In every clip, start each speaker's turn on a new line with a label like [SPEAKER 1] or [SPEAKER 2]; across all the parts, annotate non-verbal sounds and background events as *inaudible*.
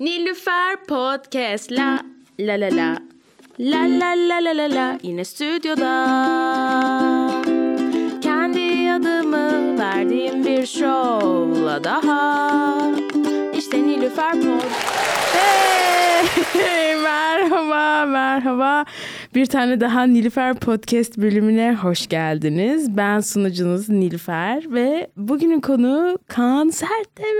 [SPEAKER 1] Nilüfer Podcast. La la la la. La la la la la la. Yine stüdyoda. Kendi adımı verdiğim bir şovla daha. İşte Nilüfer Pod Hey! *laughs* merhaba merhaba bir tane daha Nilüfer Podcast bölümüne hoş geldiniz. Ben sunucunuz Nilüfer ve bugünün konuğu Kaan Sertdeme. *laughs*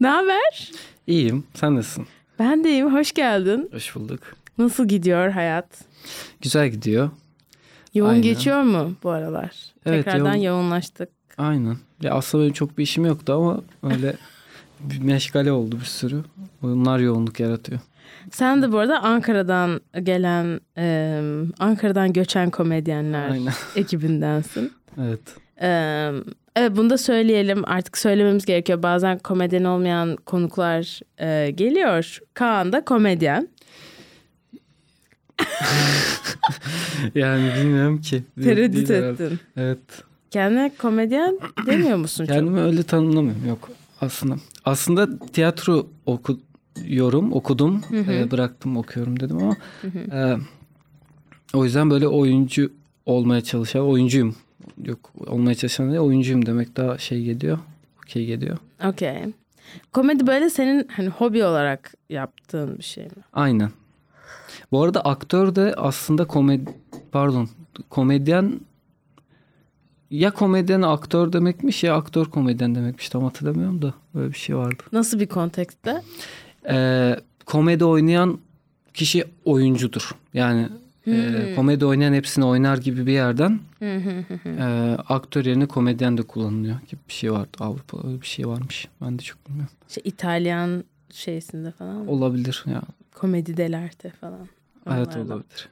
[SPEAKER 1] ne haber?
[SPEAKER 2] İyiyim. Sen nasılsın?
[SPEAKER 1] Ben de iyiyim. Hoş geldin.
[SPEAKER 2] Hoş bulduk.
[SPEAKER 1] Nasıl gidiyor hayat?
[SPEAKER 2] Güzel gidiyor.
[SPEAKER 1] Yoğun
[SPEAKER 2] Aynen.
[SPEAKER 1] geçiyor mu bu aralar?
[SPEAKER 2] Evet,
[SPEAKER 1] Tekrardan
[SPEAKER 2] yoğun.
[SPEAKER 1] yoğunlaştık.
[SPEAKER 2] Aynen. Ya aslında benim çok bir işim yoktu ama öyle *laughs* bir meşgale oldu bir sürü. Bunlar yoğunluk yaratıyor.
[SPEAKER 1] Sen de bu arada Ankara'dan gelen, e, Ankara'dan göçen komedyenler
[SPEAKER 2] Aynen. *laughs*
[SPEAKER 1] ekibindensin.
[SPEAKER 2] Evet.
[SPEAKER 1] Ee, evet bunu da söyleyelim artık söylememiz gerekiyor. Bazen komedyen olmayan konuklar e, geliyor. Kaan da komedyen. *laughs*
[SPEAKER 2] Yani bilmiyorum ki.
[SPEAKER 1] Tereddüt
[SPEAKER 2] herhalde.
[SPEAKER 1] ettin.
[SPEAKER 2] Evet.
[SPEAKER 1] Kendine komedyen demiyor musun çok?
[SPEAKER 2] Kendimi öyle tanımlamıyorum. Yok aslında. Aslında tiyatro okuyorum. Okudum. e, bıraktım okuyorum dedim ama e, o yüzden böyle oyuncu olmaya çalışan oyuncuyum. Yok olmaya çalışan değil oyuncuyum demek daha şey geliyor. Okey geliyor.
[SPEAKER 1] Okey. Komedi böyle senin hani hobi olarak yaptığın bir şey mi?
[SPEAKER 2] Aynen. Bu arada aktör de aslında komedi pardon komedyen ya komedyen aktör demekmiş ya aktör komedyen demekmiş tam hatırlamıyorum da böyle bir şey vardı.
[SPEAKER 1] Nasıl bir kontekste?
[SPEAKER 2] Ee, komedi oynayan kişi oyuncudur. Yani e, komedi oynayan hepsini oynar gibi bir yerden e, aktör yerine komedyen de kullanılıyor gibi bir şey vardı. Avrupa'da öyle bir şey varmış. Ben de çok bilmiyorum.
[SPEAKER 1] İşte İtalyan şeysinde falan.
[SPEAKER 2] Olabilir ya.
[SPEAKER 1] Komedi delerte falan.
[SPEAKER 2] Evet
[SPEAKER 1] Onlardan.
[SPEAKER 2] olabilir.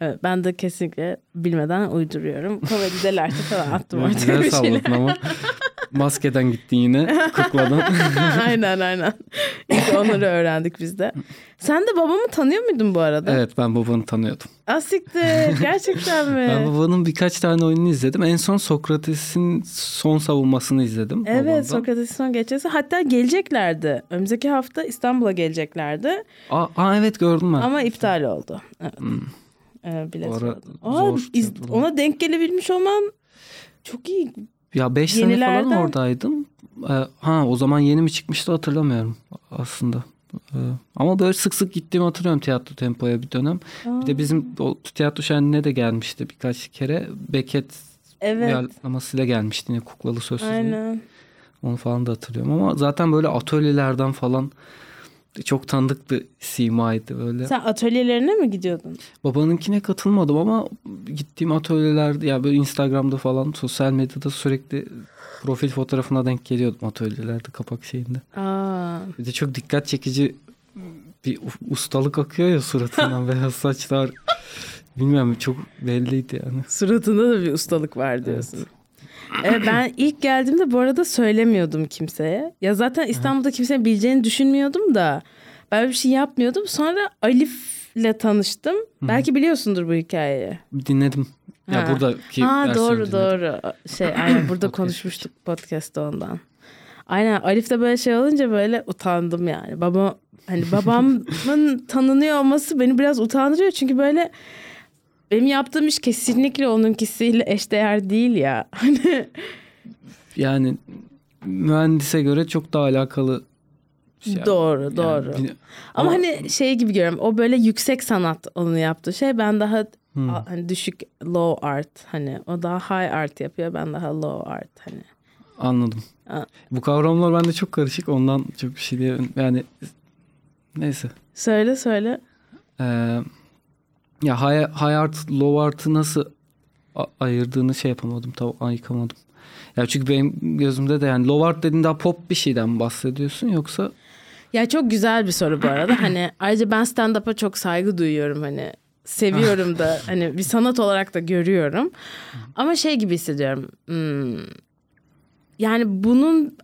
[SPEAKER 1] Evet, ben de kesinlikle bilmeden uyduruyorum. Komedi delerte falan attım ortaya bir şeyler.
[SPEAKER 2] ama. *laughs* Maskeden gittin yine. Kukladan. *laughs*
[SPEAKER 1] aynen aynen. İlk onları öğrendik biz de. Sen de babamı tanıyor muydun bu arada?
[SPEAKER 2] evet ben babanı tanıyordum.
[SPEAKER 1] Asiktir. Gerçekten mi?
[SPEAKER 2] Ben babanın birkaç tane oyununu izledim. En son Sokrates'in son savunmasını izledim.
[SPEAKER 1] Evet. Sokrates'in son geçesi. Hatta geleceklerdi. Önümüzdeki hafta İstanbul'a geleceklerdi.
[SPEAKER 2] Aa, aa, evet gördüm ben.
[SPEAKER 1] Ama iptal oldu. Evet. Ee, bilet
[SPEAKER 2] Bu ara zor
[SPEAKER 1] iz- ona denk gelebilmiş olman çok iyi.
[SPEAKER 2] Ya 5 sene falan oradaydım. Ee, ha o zaman yeni mi çıkmıştı hatırlamıyorum aslında. Ee, ama böyle sık sık gittiğimi hatırlıyorum tiyatro tempoya bir dönem. Bir de bizim o tiyatro şenliğine de gelmişti birkaç kere. Beket
[SPEAKER 1] Evet.
[SPEAKER 2] uyarlamasıyla gelmişti yine kuklalı sözsüzlüğü.
[SPEAKER 1] Aynen.
[SPEAKER 2] Onu falan da hatırlıyorum ama zaten böyle atölyelerden falan çok tanıdık bir simaydı böyle.
[SPEAKER 1] Sen atölyelerine mi gidiyordun?
[SPEAKER 2] Babanınkine katılmadım ama gittiğim atölyelerde ya böyle Instagram'da falan sosyal medyada sürekli profil fotoğrafına denk geliyordum atölyelerde kapak şeyinde.
[SPEAKER 1] Aa,
[SPEAKER 2] Bir de çok dikkat çekici bir ustalık akıyor ya suratından *laughs* beyaz saçlar. Bilmiyorum çok belliydi yani.
[SPEAKER 1] suratında da bir ustalık var diyorsun. Ee, ben ilk geldiğimde bu arada söylemiyordum kimseye. Ya zaten İstanbul'da kimsenin bileceğini düşünmüyordum da. Ben bir şey yapmıyordum. Sonra Alif'le tanıştım. Belki biliyorsundur bu hikayeyi.
[SPEAKER 2] Dinledim. Ya
[SPEAKER 1] Ha.
[SPEAKER 2] buradaki
[SPEAKER 1] Ha doğru
[SPEAKER 2] dinledim.
[SPEAKER 1] doğru. Şey aynen burada *coughs* konuşmuştuk podcast'ta ondan. Aynen Alif de böyle şey olunca böyle utandım yani. Baba hani babamın *laughs* tanınıyor olması beni biraz utandırıyor çünkü böyle benim yaptığım iş kesinlikle onunkisiyle eşdeğer değil ya. Hani *laughs*
[SPEAKER 2] Yani mühendise göre çok daha alakalı. şey.
[SPEAKER 1] doğru
[SPEAKER 2] Yani
[SPEAKER 1] doğru.
[SPEAKER 2] bir-
[SPEAKER 1] Ama hani şey gibi görüyorum. O böyle yüksek sanat onu yaptığı şey. Ben daha
[SPEAKER 2] Hmm.
[SPEAKER 1] hani düşük low art hani o daha high art yapıyor. Ben daha low art hani.
[SPEAKER 2] Anladım.
[SPEAKER 1] Aa.
[SPEAKER 2] Bu kavramlar bende çok karışık. Ondan çok bir şey diyemem. Yani neyse.
[SPEAKER 1] Söyle söyle.
[SPEAKER 2] Ee, ya high, high art, low art'ı nasıl ayırdığını şey yapamadım. Tam ayıkamadım. Ya çünkü benim gözümde de yani low art dediğin daha pop bir şeyden bahsediyorsun yoksa
[SPEAKER 1] Ya çok güzel bir soru bu arada. Hani ayrıca ben stand-up'a çok saygı duyuyorum hani. Seviyorum da *laughs* hani bir sanat olarak da görüyorum. Ama şey gibi hissediyorum. hmm, yani bunun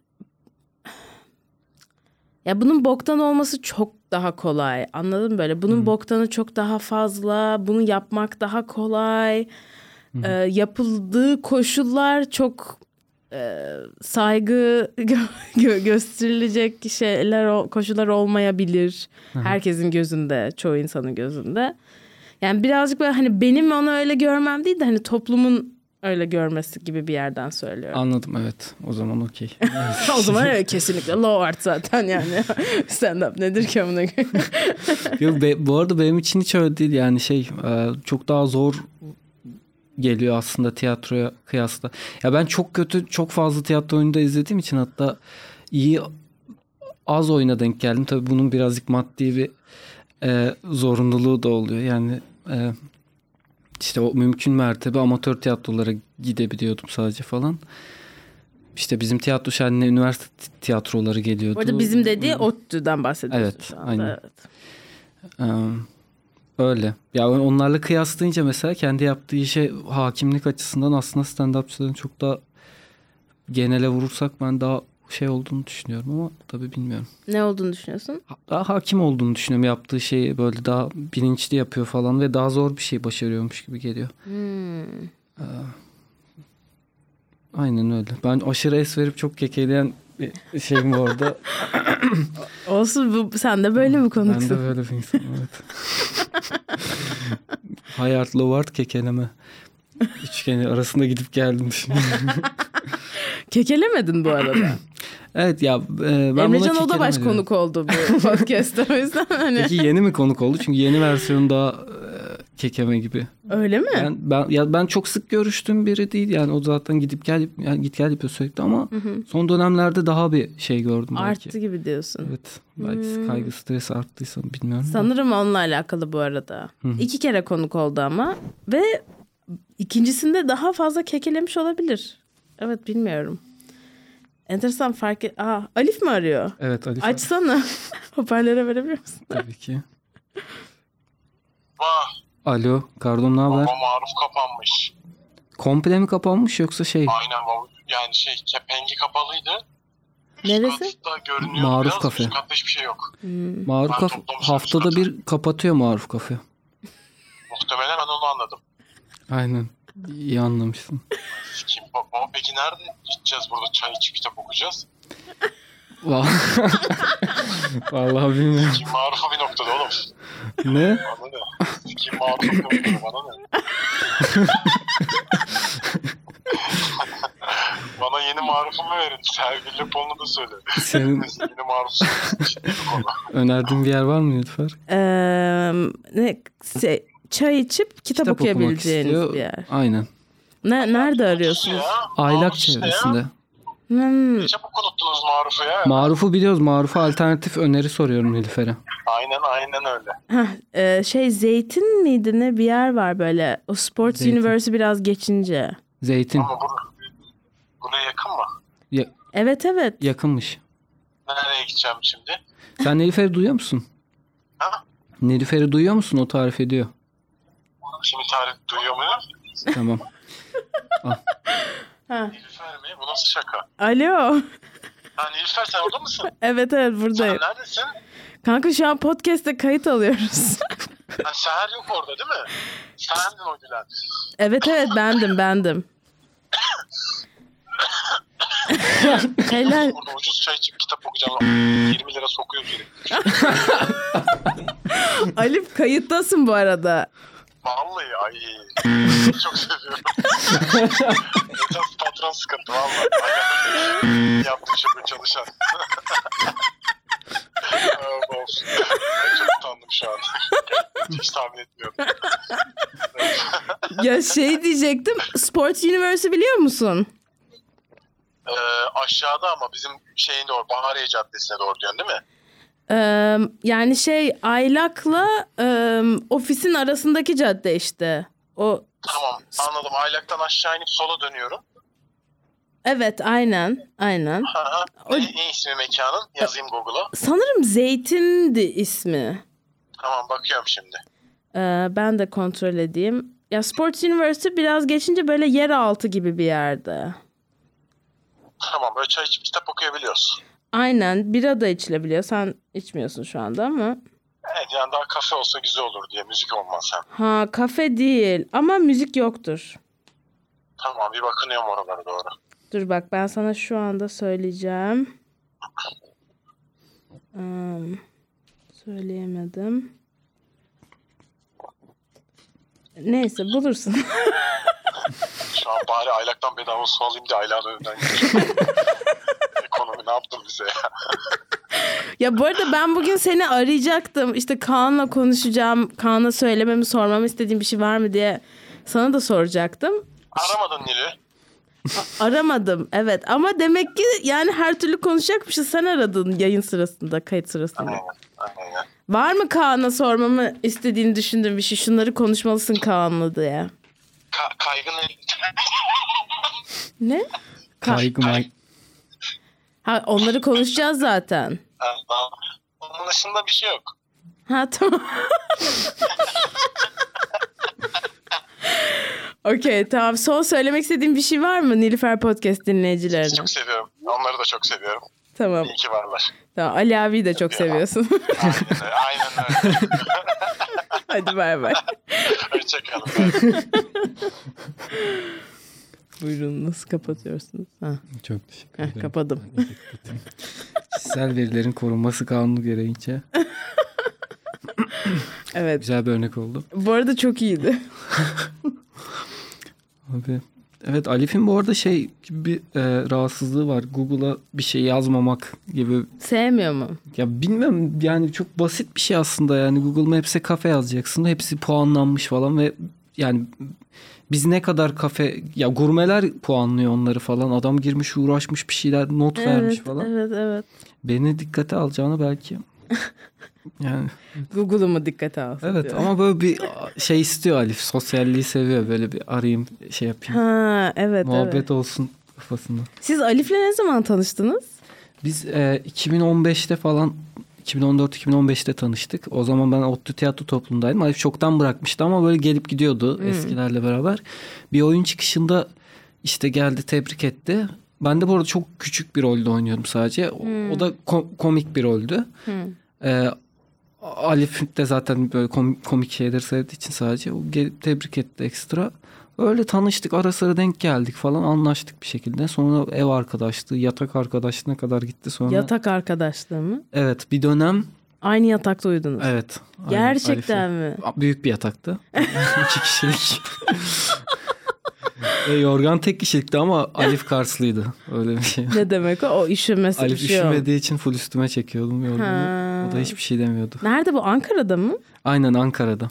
[SPEAKER 1] ya bunun boktan olması çok daha kolay. Anladın mı böyle? Bunun boktanı çok daha fazla. Bunu yapmak daha kolay. Ee, yapıldığı koşullar çok e, saygı *laughs* gö- gösterilecek şeyler koşullar olmayabilir. Herkesin gözünde, çoğu insanın gözünde. Yani birazcık böyle hani benim onu öyle görmem değil de hani toplumun öyle görmesi gibi bir yerden söylüyorum.
[SPEAKER 2] Anladım evet. O zaman okey. *laughs*
[SPEAKER 1] o zaman evet kesinlikle low art zaten yani. *laughs* Stand up nedir ki amına *laughs*
[SPEAKER 2] Yok be, bu arada benim için hiç öyle değil yani şey e, çok daha zor geliyor aslında tiyatroya kıyasla. Ya ben çok kötü çok fazla tiyatro oyunu da izlediğim için hatta iyi az oyuna denk geldim. Tabii bunun birazcık maddi bir e, zorunluluğu da oluyor. Yani e, işte o mümkün mertebe amatör tiyatrolara gidebiliyordum sadece falan. İşte bizim tiyatro şenliğine üniversite tiyatroları geliyordu.
[SPEAKER 1] Orada bizim dediği ODTÜ'den bahsediyorsun
[SPEAKER 2] evet,
[SPEAKER 1] şu anda.
[SPEAKER 2] Aynen.
[SPEAKER 1] Evet.
[SPEAKER 2] Ee, öyle. Ya onlarla kıyaslayınca mesela kendi yaptığı işe hakimlik açısından aslında stand-upçıların çok daha genele vurursak ben daha şey olduğunu düşünüyorum ama tabii bilmiyorum.
[SPEAKER 1] Ne olduğunu düşünüyorsun?
[SPEAKER 2] Daha hakim olduğunu düşünüyorum. Yaptığı şeyi böyle daha bilinçli yapıyor falan ve daha zor bir şey başarıyormuş gibi geliyor.
[SPEAKER 1] Hmm.
[SPEAKER 2] Ee, aynen öyle. Ben aşırı es verip çok kekeleyen bir şeyim bu arada. *laughs*
[SPEAKER 1] Olsun bu, sen de böyle mi konuksun?
[SPEAKER 2] Ben de böyle bir insanım evet. *laughs* Hayat Lovart kekeleme. Üçgeni arasında gidip geldim düşünüyorum.
[SPEAKER 1] Kekelemedin bu arada. *laughs*
[SPEAKER 2] evet ya e, ben
[SPEAKER 1] Emrecan
[SPEAKER 2] buna
[SPEAKER 1] Odabaş
[SPEAKER 2] kekelemedim.
[SPEAKER 1] konuk oldu bu *laughs* podcast'ta o yüzden hani.
[SPEAKER 2] Peki yeni mi konuk oldu? Çünkü yeni versiyon daha e, kekeme gibi.
[SPEAKER 1] Öyle mi?
[SPEAKER 2] Ben, ben ya ben çok sık görüştüğüm biri değil yani o zaten gidip gel yani git gel yapıyor sürekli ama son dönemlerde daha bir şey gördüm belki.
[SPEAKER 1] Arttı gibi diyorsun.
[SPEAKER 2] Evet. Belki kaygı stres arttıysa bilmiyorum. da.
[SPEAKER 1] Sanırım onunla alakalı bu arada. İki kere konuk oldu ama ve ikincisinde daha fazla kekelemiş olabilir. Evet bilmiyorum. Enteresan fark et. Aa, Alif mi arıyor?
[SPEAKER 2] Evet Ali
[SPEAKER 1] Açsana. *laughs* Hoparlöre verebilir misin?
[SPEAKER 2] tabii ki.
[SPEAKER 3] Vah
[SPEAKER 2] Alo, Kardom ne haber?
[SPEAKER 3] baba maruf kapanmış.
[SPEAKER 2] Komple mi kapanmış yoksa şey?
[SPEAKER 3] Aynen baba. Yani şey kepengi kapalıydı. Üst
[SPEAKER 1] Neresi?
[SPEAKER 3] katta görünüyor
[SPEAKER 2] Maruf
[SPEAKER 3] biraz.
[SPEAKER 2] kafe.
[SPEAKER 3] Üst katta hiçbir şey yok.
[SPEAKER 2] Maruf
[SPEAKER 3] Ben
[SPEAKER 2] kafe
[SPEAKER 3] toplamışım
[SPEAKER 2] haftada
[SPEAKER 3] üst
[SPEAKER 2] bir kapatıyor Maruf kafe.
[SPEAKER 3] Muhtemelen ben onu anladım.
[SPEAKER 2] Aynen. İyi anlamışsın.
[SPEAKER 3] Kim baba peki nerede gideceğiz burada çay içip kitap okuyacağız?
[SPEAKER 2] Vallahi, *laughs* Vallahi bilmiyorum.
[SPEAKER 3] Kim marufu bir noktada oğlum.
[SPEAKER 2] Ne?
[SPEAKER 3] Bana ne? Kim marufu bir noktada bana ne? *laughs* bana yeni marufumu verin. Sergili Pol'unu da söyle.
[SPEAKER 2] Senin
[SPEAKER 3] yeni marufu.
[SPEAKER 2] önerdiğin bir yer var mı Lütfer?
[SPEAKER 1] Ee, ne şey, çay içip kitap,
[SPEAKER 2] Kitap
[SPEAKER 1] okuyabileceğiniz bir yer.
[SPEAKER 2] Aynen.
[SPEAKER 1] Ne, nerede arıyorsunuz?
[SPEAKER 2] Aylak
[SPEAKER 3] Maruf ya.
[SPEAKER 2] çevresinde.
[SPEAKER 1] Hmm,
[SPEAKER 3] Çabuk unuttunuz marufu ya.
[SPEAKER 2] Maruf'u biliyoruz. Maruf'a alternatif öneri soruyorum Nilüfer'e.
[SPEAKER 3] aynen aynen öyle.
[SPEAKER 1] heh, e, şey Zeytin miydi ne bir yer var böyle. O Sports
[SPEAKER 2] Zeytin.
[SPEAKER 1] University biraz geçince.
[SPEAKER 2] Zeytin.
[SPEAKER 3] Ama bur buraya yakın mı?
[SPEAKER 2] Ya-
[SPEAKER 1] Evet evet.
[SPEAKER 2] yakınmış.
[SPEAKER 3] Nereye gideceğim şimdi?
[SPEAKER 2] Sen Nilüfer'i duyuyor musun?
[SPEAKER 3] Ha?
[SPEAKER 2] Nilüfer'i duyuyor musun? O tarif ediyor.
[SPEAKER 3] Şimdi tarif duyuyor muyum?
[SPEAKER 2] Tamam. *laughs*
[SPEAKER 1] Ha.
[SPEAKER 3] Nilüfer mi? Bu nasıl şaka?
[SPEAKER 1] Alo.
[SPEAKER 3] Ha Nilüfer sen orada mısın? *laughs*
[SPEAKER 1] Evet evet
[SPEAKER 3] Sen
[SPEAKER 1] buradayım.
[SPEAKER 3] neredesin?
[SPEAKER 1] Kanka şu an podcast'te kayıt alıyoruz. *laughs*
[SPEAKER 3] Ha, Seher yok orada değil mi? Sendin o gülen.
[SPEAKER 1] evet evet bendim bendim. Helal.
[SPEAKER 3] Burada ucuz çay içip kitap okuyacağım. 20 lira sokuyor geri.
[SPEAKER 1] Alif kayıttasın bu arada.
[SPEAKER 3] Vallahi ay. *laughs* Çok seviyorum. *laughs* Biraz patron sıkıntı valla. Ayağımda yaptığı şey böyle çalışan. *laughs* Olsun. Ben çok utandım şu an. Hiç tahmin etmiyorum.
[SPEAKER 1] Ya şey diyecektim. Sports University biliyor musun?
[SPEAKER 3] Ee, aşağıda ama bizim şeyin doğru Bahariye Caddesi'ne doğru diyorsun değil mi?
[SPEAKER 1] Ee, yani şey Aylak'la e, ofisin arasındaki cadde işte. O
[SPEAKER 3] Tamam anladım. Aylak'tan aşağı inip sola dönüyorum.
[SPEAKER 1] evet aynen aynen.
[SPEAKER 3] Ha.
[SPEAKER 1] O-
[SPEAKER 3] Ne, ne ismi mekanın? Yazayım Google'a.
[SPEAKER 1] Sanırım Zeytin'di ismi.
[SPEAKER 3] Tamam bakıyorum şimdi.
[SPEAKER 1] Ee, ben de kontrol edeyim. Ya Sports University biraz geçince böyle yeraltı gibi bir yerde.
[SPEAKER 3] Tamam böyle çay içip kitap okuyabiliyoruz.
[SPEAKER 1] Aynen bira da içilebiliyor. Sen içmiyorsun şu anda ama.
[SPEAKER 3] Evet yani daha kafe olsa güzel olur diye müzik olmaz hem.
[SPEAKER 1] Ha kafe değil ama müzik yoktur.
[SPEAKER 3] Tamam bir bakınıyorum oralara doğru.
[SPEAKER 1] Dur bak ben sana şu anda söyleyeceğim. Hmm, söyleyemedim. Neyse bulursun. *laughs*
[SPEAKER 3] Şu an bari aylaktan bedava su alayım diye aylağın önünden geçiyorum. *laughs* Yaptın bize ya? *laughs*
[SPEAKER 1] ya bu arada ben bugün seni arayacaktım. İşte Kaan'la konuşacağım. Kaan'a söylememi sormamı istediğim bir şey var mı diye sana da soracaktım.
[SPEAKER 3] Aramadın Nilü.
[SPEAKER 1] Aramadım evet ama demek ki yani her türlü konuşacakmışız sen aradın yayın sırasında kayıt sırasında.
[SPEAKER 3] Aynen. Aynen.
[SPEAKER 1] Var mı Kaan'a sormamı istediğini düşündüğün bir şey şunları konuşmalısın Kaan'la diye.
[SPEAKER 3] Ka- kaygın *laughs*
[SPEAKER 1] Ne? Ka-
[SPEAKER 2] Kaygı
[SPEAKER 1] ha, onları konuşacağız zaten.
[SPEAKER 3] Ha, tamam. Onun dışında bir şey yok.
[SPEAKER 1] Ha tamam. Okey tamam. Son söylemek istediğin bir şey var mı Nilüfer Podcast dinleyicilerine?
[SPEAKER 3] Çok seviyorum. Onları da çok seviyorum.
[SPEAKER 1] Tamam.
[SPEAKER 3] İyi ki varlar.
[SPEAKER 1] tamam. Ali abiyi de çok seviyorsun.
[SPEAKER 3] Aynen, aynen öyle.
[SPEAKER 1] Hadi bay bay.
[SPEAKER 3] Hoşçakalın. *laughs*
[SPEAKER 1] Buyurun nasıl kapatıyorsunuz? Ha,
[SPEAKER 2] Çok teşekkür
[SPEAKER 1] heh,
[SPEAKER 2] ederim.
[SPEAKER 1] kapadım. *laughs*
[SPEAKER 2] Kişisel verilerin korunması kanunu gereğince *laughs*
[SPEAKER 1] Evet.
[SPEAKER 2] güzel bir örnek oldu.
[SPEAKER 1] Bu arada çok iyiydi. *laughs*
[SPEAKER 2] Abi. Evet Alif'in bu arada şey gibi bir e, rahatsızlığı var. Google'a bir şey yazmamak gibi.
[SPEAKER 1] Sevmiyor mu?
[SPEAKER 2] Ya bilmem yani çok basit bir şey aslında yani Google Maps'e kafe yazacaksın. Hepsi puanlanmış falan ve yani biz ne kadar kafe ya gurmeler puanlıyor onları falan. Adam girmiş uğraşmış bir şeyler not vermiş
[SPEAKER 1] Evet,
[SPEAKER 2] falan.
[SPEAKER 1] evet, evet.
[SPEAKER 2] Beni dikkate alacağını belki. *laughs* Yani
[SPEAKER 1] Google'u mu dikkate alsın
[SPEAKER 2] evet
[SPEAKER 1] diyor.
[SPEAKER 2] ama böyle bir şey istiyor Alif. Sosyalliği seviyor. Böyle bir arayayım şey yapayım.
[SPEAKER 1] Ha evet
[SPEAKER 2] Muhabbet
[SPEAKER 1] evet.
[SPEAKER 2] olsun kafasında.
[SPEAKER 1] Siz Alif'le ne zaman tanıştınız?
[SPEAKER 2] Biz e, 2015'te falan 2014-2015'te tanıştık. O zaman ben ODTÜ tiyatro toplumundaydım. Alif çoktan bırakmıştı ama böyle gelip gidiyordu eskilerle beraber. Bir oyun çıkışında işte geldi tebrik etti. Ben de bu arada çok küçük bir rolde oynuyordum sadece. O, o da ko- komik bir roldü. E, Alif de zaten böyle kom- komik şeyleri sevdiği için sadece o gelip tebrik etti ekstra. Öyle tanıştık ara sıra denk geldik falan anlaştık bir şekilde. Sonra ev arkadaşlığı, yatak arkadaşlığına kadar gitti sonra.
[SPEAKER 1] Yatak arkadaşlığı mı?
[SPEAKER 2] Evet bir dönem
[SPEAKER 1] Aynı yatakta uyudunuz.
[SPEAKER 2] evet.
[SPEAKER 1] Gerçekten
[SPEAKER 2] Alif'le.
[SPEAKER 1] mi?
[SPEAKER 2] Büyük bir yataktı. *laughs* İki kişilik. Ve yorgan tek kişilikti ama Alif Karslıydı. Öyle bir şey.
[SPEAKER 1] Ne demek o? O üşümesi
[SPEAKER 2] Alif
[SPEAKER 1] bir şey
[SPEAKER 2] üşümediği için full üstüme çekiyordum yorganı.
[SPEAKER 1] Ha.
[SPEAKER 2] O da hiçbir şey demiyordu.
[SPEAKER 1] Nerede bu? Ankara'da mı?
[SPEAKER 2] Aynen Ankara'da.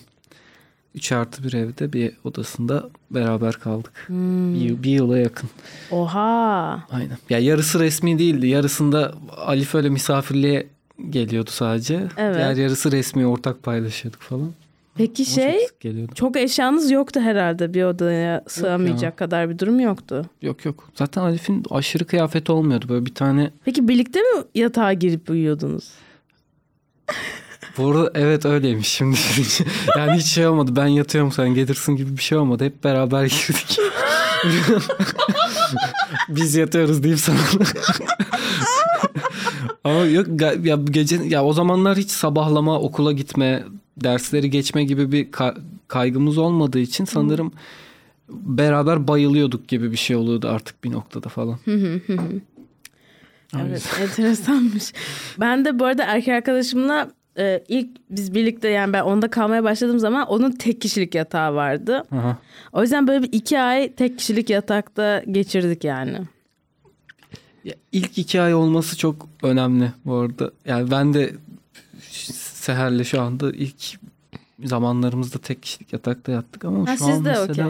[SPEAKER 2] 3 artı bir evde bir odasında beraber kaldık.
[SPEAKER 1] Hmm.
[SPEAKER 2] Bir, bir yıla yakın.
[SPEAKER 1] Oha.
[SPEAKER 2] Aynen. Ya yarısı resmi değildi. Yarısında Alif öyle misafirliğe geliyordu sadece.
[SPEAKER 1] Evet.
[SPEAKER 2] Diğer yarısı resmi ortak paylaşıyorduk falan.
[SPEAKER 1] Peki
[SPEAKER 2] Ama
[SPEAKER 1] şey
[SPEAKER 2] çok
[SPEAKER 1] çok eşyanız yoktu herhalde bir odaya sığamayacak kadar bir durum yoktu.
[SPEAKER 2] Yok yok. Zaten Alif'in aşırı kıyafeti olmuyordu. Böyle bir tane
[SPEAKER 1] Peki birlikte mi yatağa girip uyuyordunuz? *laughs*
[SPEAKER 2] Bu arada evet öyleymiş şimdi. *laughs* Yani hiç şey olmadı. Ben yatıyorum sen gelirsin gibi bir şey olmadı. Hep beraber girdik. *laughs* Biz yatıyoruz diyeyim sana. *laughs* Ama yok ya gece ya o zamanlar hiç sabahlama, okula gitme, dersleri geçme gibi bir ka- kaygımız olmadığı için sanırım beraber bayılıyorduk gibi bir şey oluyordu artık bir noktada falan.
[SPEAKER 1] Evet enteresanmış. Ben de bu arada erkek arkadaşımla e, ilk biz birlikte yani ben onda kalmaya başladığım zaman onun tek kişilik yatağı vardı.
[SPEAKER 2] Aha.
[SPEAKER 1] O yüzden böyle bir iki ay tek kişilik yatakta geçirdik yani.
[SPEAKER 2] Ya ilk iki ay olması çok önemli bu arada. Yani ben de Seher'le şu anda ilk zamanlarımızda tek kişilik yatakta yattık ama
[SPEAKER 1] Ha,
[SPEAKER 2] şu
[SPEAKER 1] siz
[SPEAKER 2] an
[SPEAKER 1] de
[SPEAKER 2] mesela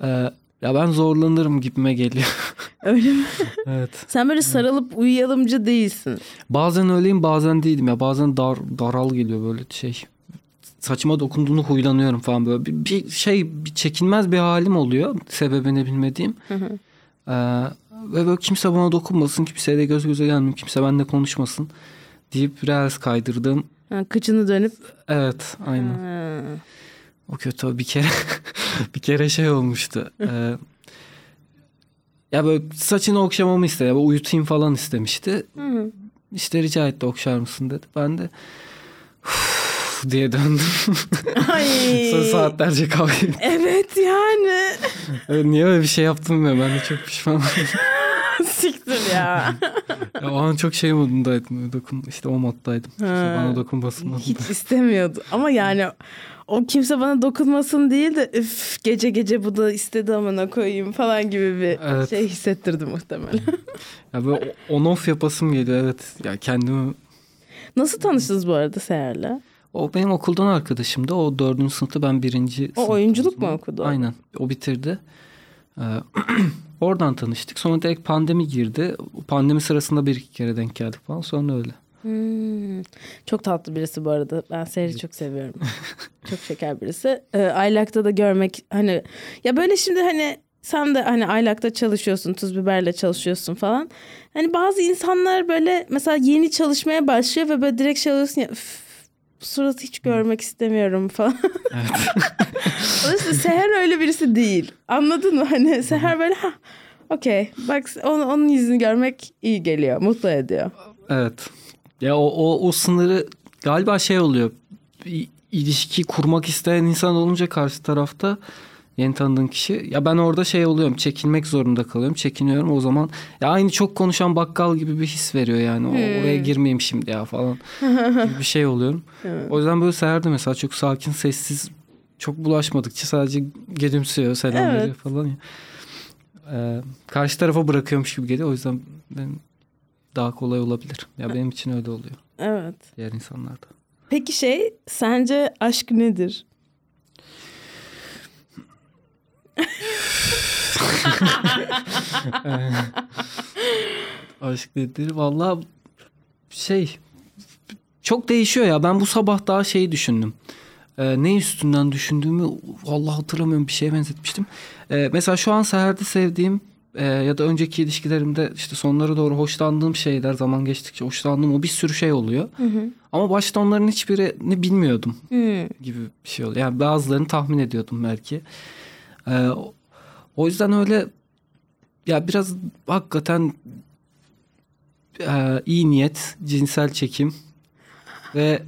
[SPEAKER 1] okey.
[SPEAKER 2] e, ya ben zorlanırım gibime geliyor. *laughs*
[SPEAKER 1] Öyle mi?
[SPEAKER 2] evet.
[SPEAKER 1] Sen böyle sarılıp uyuyalımcı değilsin.
[SPEAKER 2] Bazen öyleyim bazen değilim ya. Bazen dar daral geliyor böyle şey. Saçıma dokunduğunu huylanıyorum falan böyle. Bir, bir şey bir çekinmez bir halim oluyor. Sebebini bilmediğim. Ee, ve böyle kimse bana dokunmasın. Kimseyle göz göze gelmeyeyim. Kimse benimle konuşmasın. Deyip reels kaydırdım.
[SPEAKER 1] Ha, kıçını dönüp
[SPEAKER 2] Evet aynen.
[SPEAKER 1] ha,
[SPEAKER 2] O kötü bir kere *laughs* bir kere şey olmuştu. Ee, ya böyle saçını okşamamı istedi. Böyle uyutayım falan istemişti. İşte rica etti okşar mısın dedi. Ben de diye döndüm.
[SPEAKER 1] Ay. *laughs*
[SPEAKER 2] Sonra saatlerce kavga ettim.
[SPEAKER 1] Evet yani.
[SPEAKER 2] Niye öyle bir şey yaptım ya ben de çok pişmanım. *laughs* *laughs*
[SPEAKER 1] Siktir ya. *laughs*
[SPEAKER 2] ya, o an çok şey modundaydım. Dokun, işte o moddaydım. Kimse
[SPEAKER 1] Ha.
[SPEAKER 2] bana dokunmasın.
[SPEAKER 1] Hiç istemiyordu. Ama yani o kimse bana dokunmasın değil de üf gece gece bu da istedi amına koyayım falan gibi bir
[SPEAKER 2] Evet.
[SPEAKER 1] şey hissettirdi muhtemelen. *laughs*
[SPEAKER 2] Ya böyle on off yapasım geliyor evet. Ya kendimi
[SPEAKER 1] Nasıl tanıştınız bu arada Seher'le?
[SPEAKER 2] o benim okuldan arkadaşımdı. O dördüncü sınıfta ben birinci
[SPEAKER 1] O oyunculuk mu okudu?
[SPEAKER 2] Aynen. O bitirdi. *clears throat* Oradan tanıştık. Sonra direkt pandemi girdi. Pandemi sırasında bir iki kere denk geldik falan. Sonra öyle.
[SPEAKER 1] Hmm. Çok tatlı birisi bu arada. Ben Seher'i çok seviyorum. *laughs* çok şeker birisi. Ee, Aylak'ta da görmek hani ya böyle şimdi hani sen de hani Aylak'ta çalışıyorsun, tuz biberle çalışıyorsun falan. Hani bazı insanlar böyle mesela yeni çalışmaya başlıyor ve böyle direkt şey oluyorsun ya "Üf, suratı hiç görmek istemiyorum falan. *laughs*
[SPEAKER 2] Evet. *laughs*
[SPEAKER 1] Dolayısıyla Seher öyle birisi değil. Anladın mı? Hani Seher böyle ha okey bak onu, onun yüzünü görmek iyi geliyor, mutlu ediyor.
[SPEAKER 2] evet. Ya o, o, o sınırı galiba şey oluyor. İlişki kurmak isteyen insan olunca karşı tarafta yeni tanıdığın kişi. Ya ben orada şey oluyorum. Çekinmek zorunda kalıyorum. Çekiniyorum o zaman. Ya aynı çok konuşan bakkal gibi bir his veriyor yani. O, oraya girmeyeyim şimdi ya falan *laughs* gibi bir şey oluyorum. O yüzden böyle Seher de mesela çok sakin, sessiz, çok bulaşmadıkça sadece gülümsüyor, selam
[SPEAKER 1] Evet.
[SPEAKER 2] veriyor falan ya. Ee, karşı tarafa bırakıyormuş gibi geliyor. O yüzden benim daha kolay olabilir. Ya benim için öyle oluyor.
[SPEAKER 1] Evet.
[SPEAKER 2] Diğer insanlarda.
[SPEAKER 1] Peki şey sence aşk nedir?
[SPEAKER 2] Aşk nedir? Valla şey çok değişiyor ya. Ben bu sabah daha şeyi düşündüm. Ee, ne üstünden düşündüğümü vallahi hatırlamıyorum bir şeye benzetmiştim. Ee, mesela şu an Seher'de sevdiğim e, ya da önceki ilişkilerimde işte sonlara doğru hoşlandığım şeyler zaman geçtikçe hoşlandığım o bir sürü şey oluyor. Ama başta onların hiçbirini bilmiyordum
[SPEAKER 1] Hmm.
[SPEAKER 2] gibi bir şey oluyor. Yani bazılarını tahmin ediyordum belki. Ee, o- yüzden öyle ya biraz hakikaten e, iyi niyet, cinsel çekim ve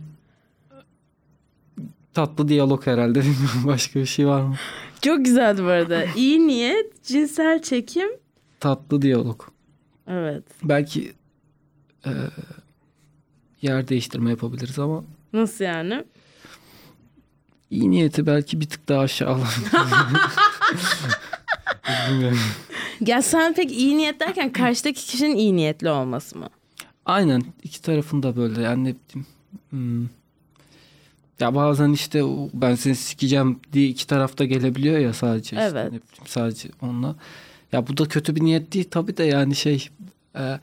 [SPEAKER 2] tatlı diyalog herhalde. *laughs* Bilmiyorum başka bir şey var mı?
[SPEAKER 1] Çok güzeldi bu arada. İyi niyet, cinsel çekim.
[SPEAKER 2] Tatlı diyalog.
[SPEAKER 1] Evet.
[SPEAKER 2] Belki e, yer değiştirme yapabiliriz ama
[SPEAKER 1] Nasıl yani?
[SPEAKER 2] İyi niyeti belki bir tık daha aşağı. *laughs*
[SPEAKER 1] Ya sen pek iyi niyet derken karşıdaki kişinin iyi niyetli olması mı?
[SPEAKER 2] Aynen iki tarafında böyle yani ne bileyim. hmm. Ya bazen işte ben seni sikeceğim diye iki tarafta gelebiliyor ya sadece. işte
[SPEAKER 1] Evet.
[SPEAKER 2] ne bileyim, sadece onunla. Ya bu da kötü bir niyet değil tabii de yani şey e,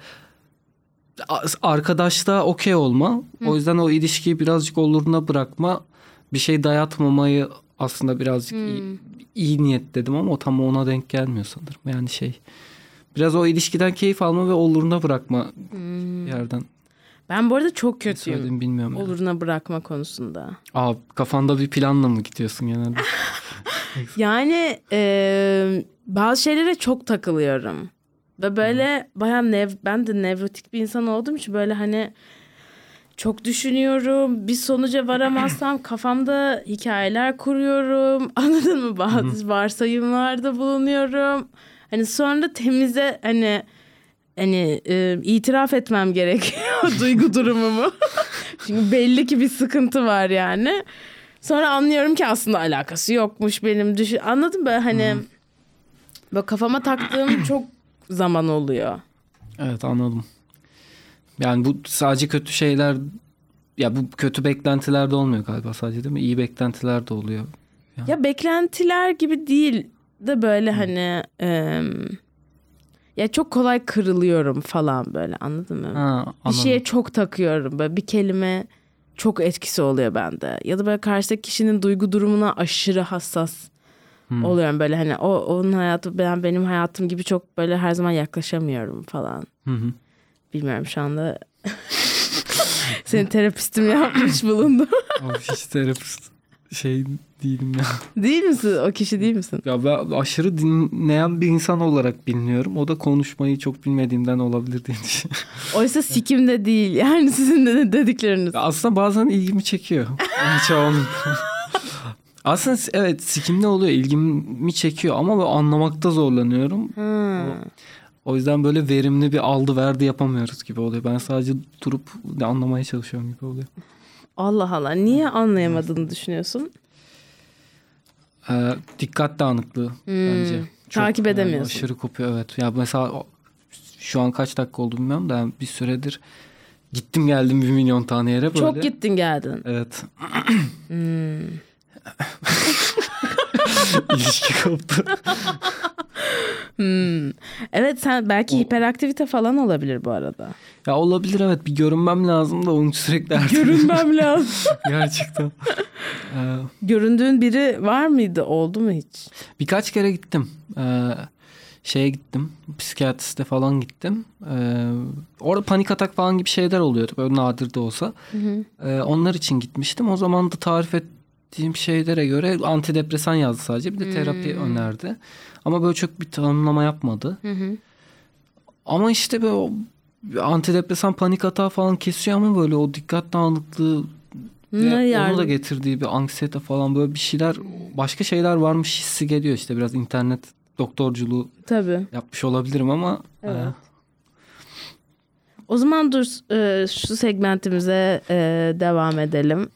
[SPEAKER 2] arkadaşta okey olma. O yüzden o ilişkiyi birazcık oluruna bırakma. Bir şey dayatmamayı aslında birazcık iyi, iyi niyet dedim ama o tam ona denk gelmiyor sanırım. Yani şey biraz o ilişkiden keyif alma ve oluruna bırakma yerden
[SPEAKER 1] Ben bu arada çok kötüyüm.
[SPEAKER 2] bilmiyorum. yani.
[SPEAKER 1] Oluruna bırakma konusunda.
[SPEAKER 2] Aa, kafanda bir planla mı gidiyorsun genelde? *laughs*
[SPEAKER 1] Yani e, bazı şeylere çok takılıyorum. Ve böyle bayağı nev, ben de nevrotik bir insan olduğum için böyle hani çok düşünüyorum. Bir sonuca varamazsam *clears throat* kafamda hikayeler kuruyorum. *laughs* Anladın mı? Bazı varsayımlarda bulunuyorum. Hani sonra temize hani hani e, itiraf etmem gerekiyor *laughs* duygu durumumu. *laughs* Çünkü belli ki bir sıkıntı var yani. Sonra anlıyorum ki aslında alakası yokmuş benim düşün. Anladın mı? Hani böyle kafama taktığım çok zaman oluyor.
[SPEAKER 2] evet anladım. Yani bu sadece kötü şeyler ya bu kötü beklentiler de olmuyor galiba sadece değil mi? İyi beklentiler de oluyor.
[SPEAKER 1] Ya beklentiler gibi değil de böyle hani em, ya çok kolay kırılıyorum falan böyle anladın mı?
[SPEAKER 2] Ha,
[SPEAKER 1] bir şeye çok takıyorum böyle bir kelime çok etkisi oluyor bende. Ya da böyle karşıdaki kişinin duygu durumuna aşırı hassas
[SPEAKER 2] Hmm.
[SPEAKER 1] oluyorum böyle hani o onun hayatı ben benim hayatım gibi çok böyle her zaman yaklaşamıyorum falan.
[SPEAKER 2] Hı hı.
[SPEAKER 1] Bilmiyorum şu anda *laughs* senin terapistim yapmış bulundu.
[SPEAKER 2] Abi *laughs* hiç terapist şey değilim ya.
[SPEAKER 1] değil misin? O kişi değil misin?
[SPEAKER 2] Ya ben aşırı dinleyen bir insan olarak biliniyorum. O da konuşmayı çok bilmediğimden olabilir diye düşünüyorum.
[SPEAKER 1] Oysa sikimde değil yani sizin de dedikleriniz.
[SPEAKER 2] Aslında bazen ilgimi çekiyor. Olmuyor. Aslında evet sikimli oluyor ilgimi çekiyor ama anlamakta zorlanıyorum.
[SPEAKER 1] Ha.
[SPEAKER 2] O yüzden böyle verimli bir aldı verdi yapamıyoruz gibi oluyor. Ben sadece durup anlamaya çalışıyorum gibi oluyor.
[SPEAKER 1] Allah Allah niye anlayamadığını düşünüyorsun?
[SPEAKER 2] Ee, dikkat dağınıklığı bence.
[SPEAKER 1] Hmm. Takip
[SPEAKER 2] yani
[SPEAKER 1] edemiyorsun.
[SPEAKER 2] aşırı kopuyor evet. Ya mesela şu an kaç dakika oldu bilmiyorum da yani bir süredir gittim geldim bir milyon tane yere böyle.
[SPEAKER 1] Çok gittin geldin.
[SPEAKER 2] Evet.
[SPEAKER 1] Hmm. *laughs*
[SPEAKER 2] İlişki koptu. *laughs*
[SPEAKER 1] Hmm. Evet sen belki hiperaktivite falan olabilir bu arada.
[SPEAKER 2] ya olabilir evet bir görünmem lazım da onu sürekli erteledim.
[SPEAKER 1] Görünmem lazım. *laughs*
[SPEAKER 2] Gerçekten. *laughs* Ee,
[SPEAKER 1] Göründüğün biri var mıydı? Oldu mu hiç?
[SPEAKER 2] birkaç kere gittim. Ee, şeye gittim. Psikiyatriste falan gittim. Ee, orada panik atak falan gibi şeyler oluyordu. Böyle nadir de olsa. Ee, onlar için gitmiştim. O zaman da tarif ettiğim şeylere göre antidepresan yazdı sadece. Bir de terapi önerdi. Ama böyle çok bir tanımlama yapmadı. Ama işte böyle o antidepresan panik atağı falan kesiyor ama böyle o dikkat dağınıklığı ve
[SPEAKER 1] Ne
[SPEAKER 2] onu da getirdiği bir anksiyete falan böyle bir şeyler başka şeyler varmış hissi geliyor işte biraz internet doktorculuğu
[SPEAKER 1] Tabii.
[SPEAKER 2] yapmış olabilirim ama
[SPEAKER 1] Evet.
[SPEAKER 2] e,
[SPEAKER 1] O zaman dur e, şu segmentimize e, devam edelim.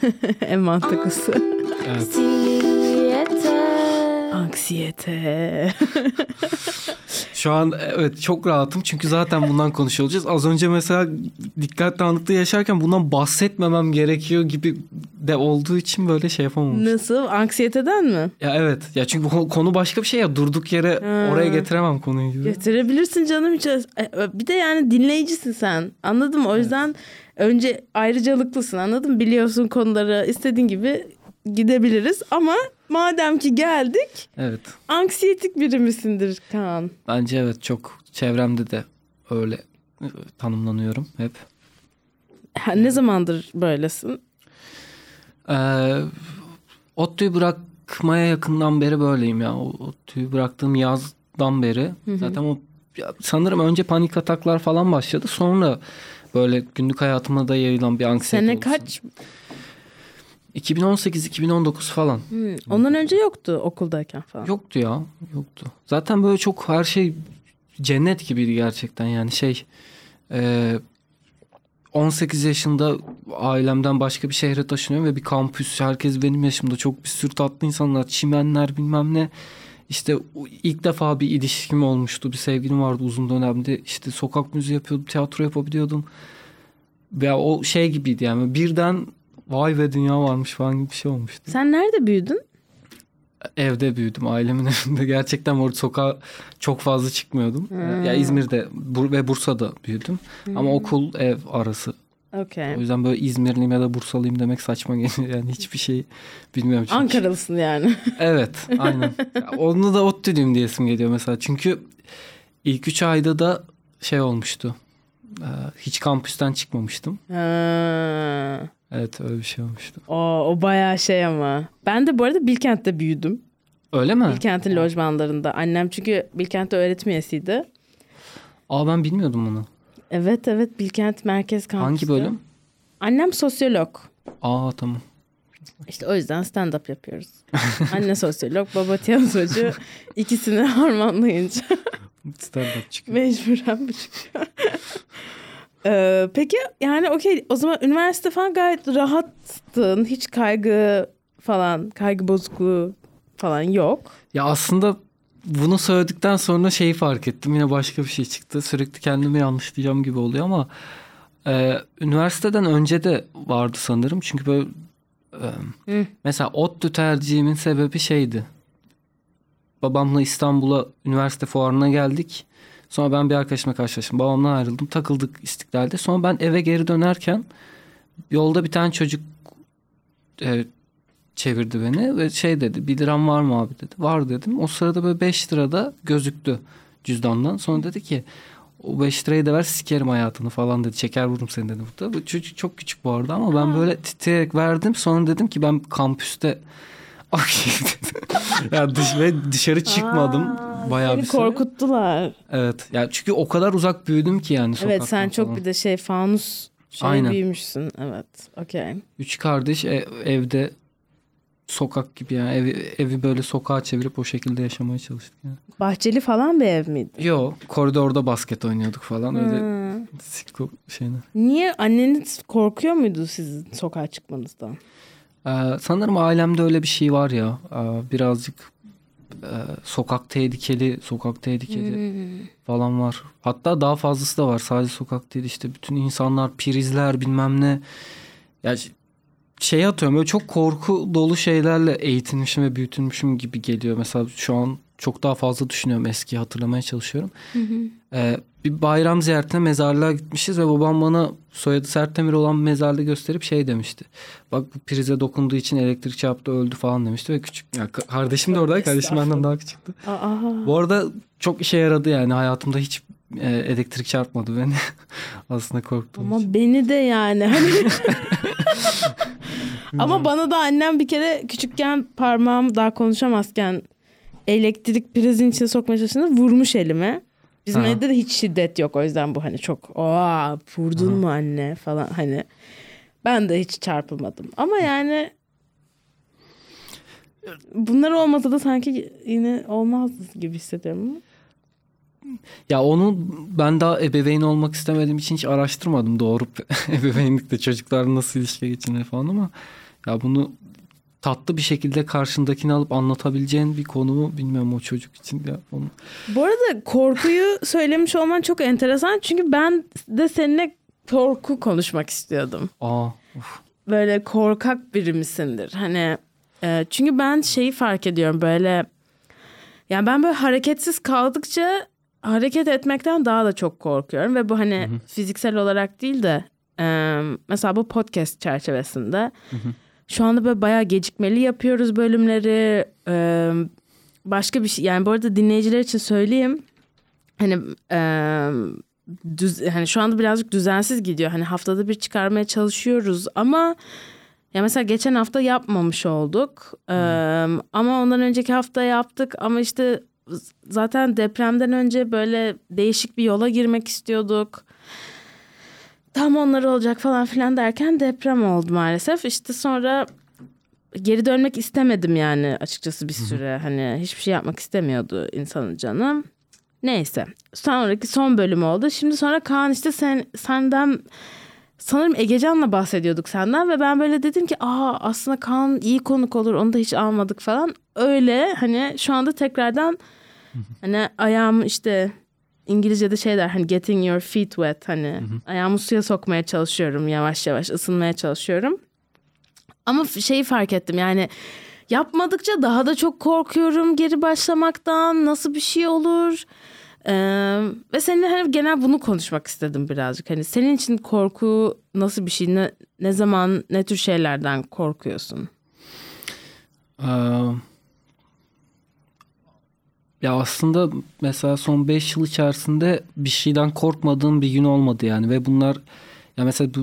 [SPEAKER 1] *laughs* en mantıklısı.
[SPEAKER 2] evet.
[SPEAKER 1] Anksiyete. *laughs*
[SPEAKER 2] Şu an evet çok rahatım çünkü zaten bundan konuşuyor olacağız. Az önce mesela dikkat dağınıklığı yaşarken bundan bahsetmemem gerekiyor gibi de olduğu için böyle şey yapamamıştım.
[SPEAKER 1] Nasıl? Anksiyeteden mi?
[SPEAKER 2] Ya evet ya çünkü bu konu başka bir şey ya durduk yere
[SPEAKER 1] Ha.
[SPEAKER 2] oraya getiremem konuyu gibi.
[SPEAKER 1] Getirebilirsin canım hiç. E, Bir de yani dinleyicisin sen. Anladın mı? O yüzden önce ayrıcalıklısın anladın mı? Biliyorsun konuları istediğin gibi gidebiliriz. Ama madem ki geldik
[SPEAKER 2] Evet
[SPEAKER 1] anksiyetik biri misindir Kaan?
[SPEAKER 2] bence evet çok çevremde de öyle e, tanımlanıyorum hep.
[SPEAKER 1] Ha, ne zamandır böylesin?
[SPEAKER 2] Ee, ODTÜ'yü bırakmaya yakından beri böyleyim ya. O ODTÜ'yü bıraktığım yazdan beri. Zaten o sanırım önce panik ataklar falan başladı. Sonra böyle günlük hayatıma da yayılan bir anksiyete
[SPEAKER 1] Sene
[SPEAKER 2] oldu.
[SPEAKER 1] kaç?
[SPEAKER 2] 2018-2019 falan.
[SPEAKER 1] Hmm, Ondan önce yoktu okuldayken falan.
[SPEAKER 2] Yoktu ya. Yoktu. Zaten böyle çok her şey cennet gibiydi gerçekten yani şey e, 18 yaşında ailemden başka bir şehre taşınıyorum ve bir kampüs herkes benim yaşımda çok bir sürü tatlı insanlar çimenler bilmem ne işte ilk defa bir ilişkim olmuştu bir sevgilim vardı uzun dönemde işte sokak müziği yapıyordum tiyatro yapabiliyordum ve o şey gibiydi yani birden vay be dünya varmış falan gibi bir şey olmuştu.
[SPEAKER 1] Sen nerede büyüdün?
[SPEAKER 2] Evde büyüdüm ailemin *laughs* evinde. Gerçekten orada sokağa çok fazla çıkmıyordum. Ya İzmir'de Bur- ve Bursa'da büyüdüm. Ama okul ev arası.
[SPEAKER 1] Okey.
[SPEAKER 2] O yüzden böyle İzmirliyim ya da Bursalıyım demek saçma geliyor. *laughs* Yani hiçbir şey bilmiyorum. Çünkü.
[SPEAKER 1] Ankaralısın yani. *laughs*
[SPEAKER 2] Evet aynen. Onu da ODTÜ'lüyüm diyesim geliyor mesela. Çünkü ilk üç ayda da şey olmuştu. Ee, Hiç kampüsten çıkmamıştım.
[SPEAKER 1] Ha.
[SPEAKER 2] Evet öyle bir şey olmuştu.
[SPEAKER 1] O, o bayağı şey ama. Ben de bu arada Bilkent'te büyüdüm.
[SPEAKER 2] Öyle mi?
[SPEAKER 1] Bilkent'in lojmanlarında. Annem çünkü Bilkent'te öğretim üyesiydi.
[SPEAKER 2] Aa ben bilmiyordum bunu.
[SPEAKER 1] Evet evet Bilkent Merkez Kampüsü.
[SPEAKER 2] Hangi bölüm?
[SPEAKER 1] Annem sosyolog.
[SPEAKER 2] Aa tamam.
[SPEAKER 1] İşte o yüzden stand-up yapıyoruz. *laughs* Anne sosyolog, baba tiyatrocu. *laughs* İkisini *laughs* harmanlayınca
[SPEAKER 2] Stand-up çıkıyor.
[SPEAKER 1] mecburen bu çıkıyor. Ee, peki yani okey o zaman üniversite falan gayet rahattın. Hiç kaygı falan, kaygı bozukluğu falan yok.
[SPEAKER 2] Ya aslında bunu söyledikten sonra şeyi fark ettim. Yine başka bir şey çıktı. Sürekli kendimi yanlışlayacağım gibi oluyor ama e, üniversiteden önce de vardı sanırım. Çünkü böyle e,
[SPEAKER 1] Hı.
[SPEAKER 2] mesela ODTÜ tercihimin sebebi şeydi. Babamla İstanbul'a üniversite fuarına geldik. Sonra ben bir arkadaşımla karşılaştım. Babamla ayrıldım. Takıldık İstiklal'de. Sonra ben eve geri dönerken yolda bir tane çocuk e, çevirdi beni ve şey dedi bir liram var mı abi dedi. Var dedim. O sırada böyle 5 lirada gözüktü cüzdandan. Sonra dedi ki o 5 lirayı da ver sikerim hayatını falan dedi. Çeker vururum seni dedi burada. Bu çocuk çok küçük bu arada ama ben böyle titreyerek verdim. Sonra dedim ki ben kampüste. Ya dış, ve dışarı çıkmadım. bayağı
[SPEAKER 1] Seni
[SPEAKER 2] bir süre.
[SPEAKER 1] korkuttular.
[SPEAKER 2] Evet. Ya çünkü o kadar uzak büyüdüm ki yani sokaktan
[SPEAKER 1] Evet sen çok
[SPEAKER 2] falan.
[SPEAKER 1] bir de şey fanus şey
[SPEAKER 2] Aynen.
[SPEAKER 1] büyümüşsün. Evet. Okey.
[SPEAKER 2] Üç kardeş e- evde sokak gibi yani evi, evi böyle sokağa çevirip o şekilde yaşamaya çalıştık. Yani.
[SPEAKER 1] Bahçeli falan bir ev miydi?
[SPEAKER 2] Yo koridorda basket oynuyorduk falan öyle siko şeyler.
[SPEAKER 1] Niye anneniz korkuyor muydu sizin sokağa çıkmanızdan?
[SPEAKER 2] Ee, sanırım ailemde öyle bir şey var ya ee, birazcık e, sokak tehlikeli sokak tehlikeli falan var. Hatta daha fazlası da var sadece sokak değil işte bütün insanlar prizler bilmem ne. Ya ş- şey atıyorum böyle çok korku dolu şeylerle eğitilmişim ve büyütülmüşüm gibi geliyor. Mesela şu an çok daha fazla düşünüyorum eskiyi hatırlamaya çalışıyorum. Ee, bir bayram ziyaretine mezarlığa gitmişiz ve babam bana soyadı Sertdemir olan mezarlığı gösterip şey demişti. Bak bu prize dokunduğu için elektrik çarptı öldü falan demişti ve küçük ya ka- kardeşim de oradaydı. Kardeşim benden daha küçüktü.
[SPEAKER 1] Aa.
[SPEAKER 2] Bu arada çok işe yaradı yani hayatımda hiç e, elektrik çarpmadı beni. *laughs* Aslında korktuğum
[SPEAKER 1] Ama
[SPEAKER 2] için.
[SPEAKER 1] beni de yani. Hani... *laughs* *laughs* Ama bana da annem bir kere küçükken parmağım daha konuşamazken elektrik prizin içine sokmaya çalıştığında vurmuş elime. Bizim evde de hiç şiddet yok o yüzden bu hani çok aa vurdun mu anne falan hani. Ben de hiç çarpılmadım ama yani bunlar olmasa da sanki yine olmaz gibi hissediyorum. ama.
[SPEAKER 2] Ya onu ben daha ebeveyn olmak istemediğim için hiç araştırmadım doğru *laughs* ebeveynlikte çocuklar nasıl ilişki geçinir falan ama ya bunu tatlı bir şekilde karşındakini alıp anlatabileceğin bir konu mu bilmiyorum o çocuk için ya onu.
[SPEAKER 1] Bu arada korkuyu söylemiş olman çok enteresan çünkü ben de seninle korku konuşmak istiyordum.
[SPEAKER 2] Aa of.
[SPEAKER 1] Böyle korkak biri misindir? Hani e, çünkü ben şeyi fark ediyorum böyle yani ben böyle hareketsiz kaldıkça hareket etmekten daha da çok korkuyorum ve bu hani fiziksel olarak değil de e, mesela bu podcast çerçevesinde şu anda böyle bayağı gecikmeli yapıyoruz bölümleri. E, başka bir şey yani bu arada dinleyiciler için söyleyeyim. Hani e, düz, hani şu anda birazcık düzensiz gidiyor. Hani haftada bir çıkarmaya çalışıyoruz ama ya mesela geçen hafta yapmamış olduk. E, ama ondan önceki hafta yaptık ama işte zaten depremden önce böyle değişik bir yola girmek istiyorduk. Tam onlar olacak falan filan derken deprem oldu maalesef. İşte sonra geri dönmek istemedim yani açıkçası bir süre. Hani hiçbir şey yapmak istemiyordu insanın canı. Neyse. Sonraki son bölüm oldu. Şimdi sonra Kaan işte sen senden sanırım Egecan'la bahsediyorduk senden ve ben böyle dedim ki aa aslında Kaan iyi konuk olur onu da hiç almadık falan. Öyle hani şu anda tekrardan hani ayağım işte İngilizce'de şey der hani getting your feet wet hani ayağımı suya sokmaya çalışıyorum yavaş yavaş ısınmaya çalışıyorum. Ama şeyi fark ettim yani yapmadıkça daha da çok korkuyorum geri başlamaktan nasıl bir şey olur. Ee, ve seninle hani genel bunu konuşmak istedim birazcık. Hani senin için korku nasıl bir şey? Ne, ne zaman ne tür şeylerden korkuyorsun?
[SPEAKER 2] Ee, ya aslında mesela son 5 yıl içerisinde bir şeyden korkmadığım bir gün olmadı yani ve bunlar ya mesela bu,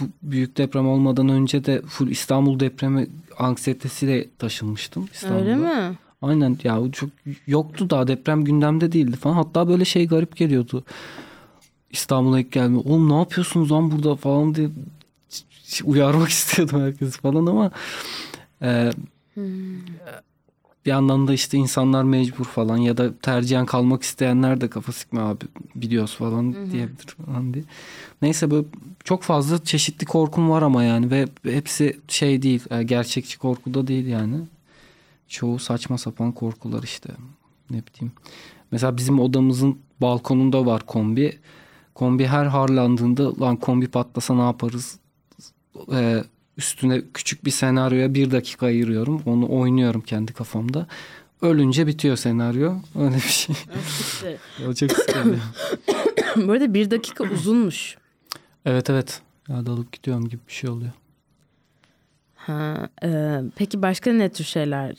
[SPEAKER 2] bu büyük deprem olmadan önce de full İstanbul depremi anksiyetesiyle taşınmıştım İstanbul'a.
[SPEAKER 1] Öyle mi?
[SPEAKER 2] Aynen ya çok yoktu daha deprem gündemde değildi falan. Hatta böyle şey garip geliyordu. İstanbul'a ilk gelme. Oğlum ne yapıyorsunuz lan burada falan diye uyarmak *laughs* istiyordum herkesi falan ama e, bir yandan da işte insanlar mecbur falan ya da tercihen kalmak isteyenler de kafa sıkma abi biliyoruz falan diyebilir falan diye. Neyse böyle çok fazla çeşitli korkum var ama yani ve hepsi şey değil e, gerçekçi korku da değil yani. Çoğu saçma sapan korkular işte ne bileyim. Mesela bizim odamızın balkonunda var kombi. Kombi her harlandığında lan kombi patlasa ne yaparız? Ee, üstüne küçük bir senaryoya bir dakika ayırıyorum. Onu oynuyorum kendi kafamda. Ölünce bitiyor senaryo. *laughs* Öyle bir şey. O çok sıkıntı. *coughs*
[SPEAKER 1] Bu arada bir dakika uzunmuş.
[SPEAKER 2] evet evet. Ya dalıp gidiyorum gibi bir şey oluyor.
[SPEAKER 1] Ha, e, peki başka ne tür şeyler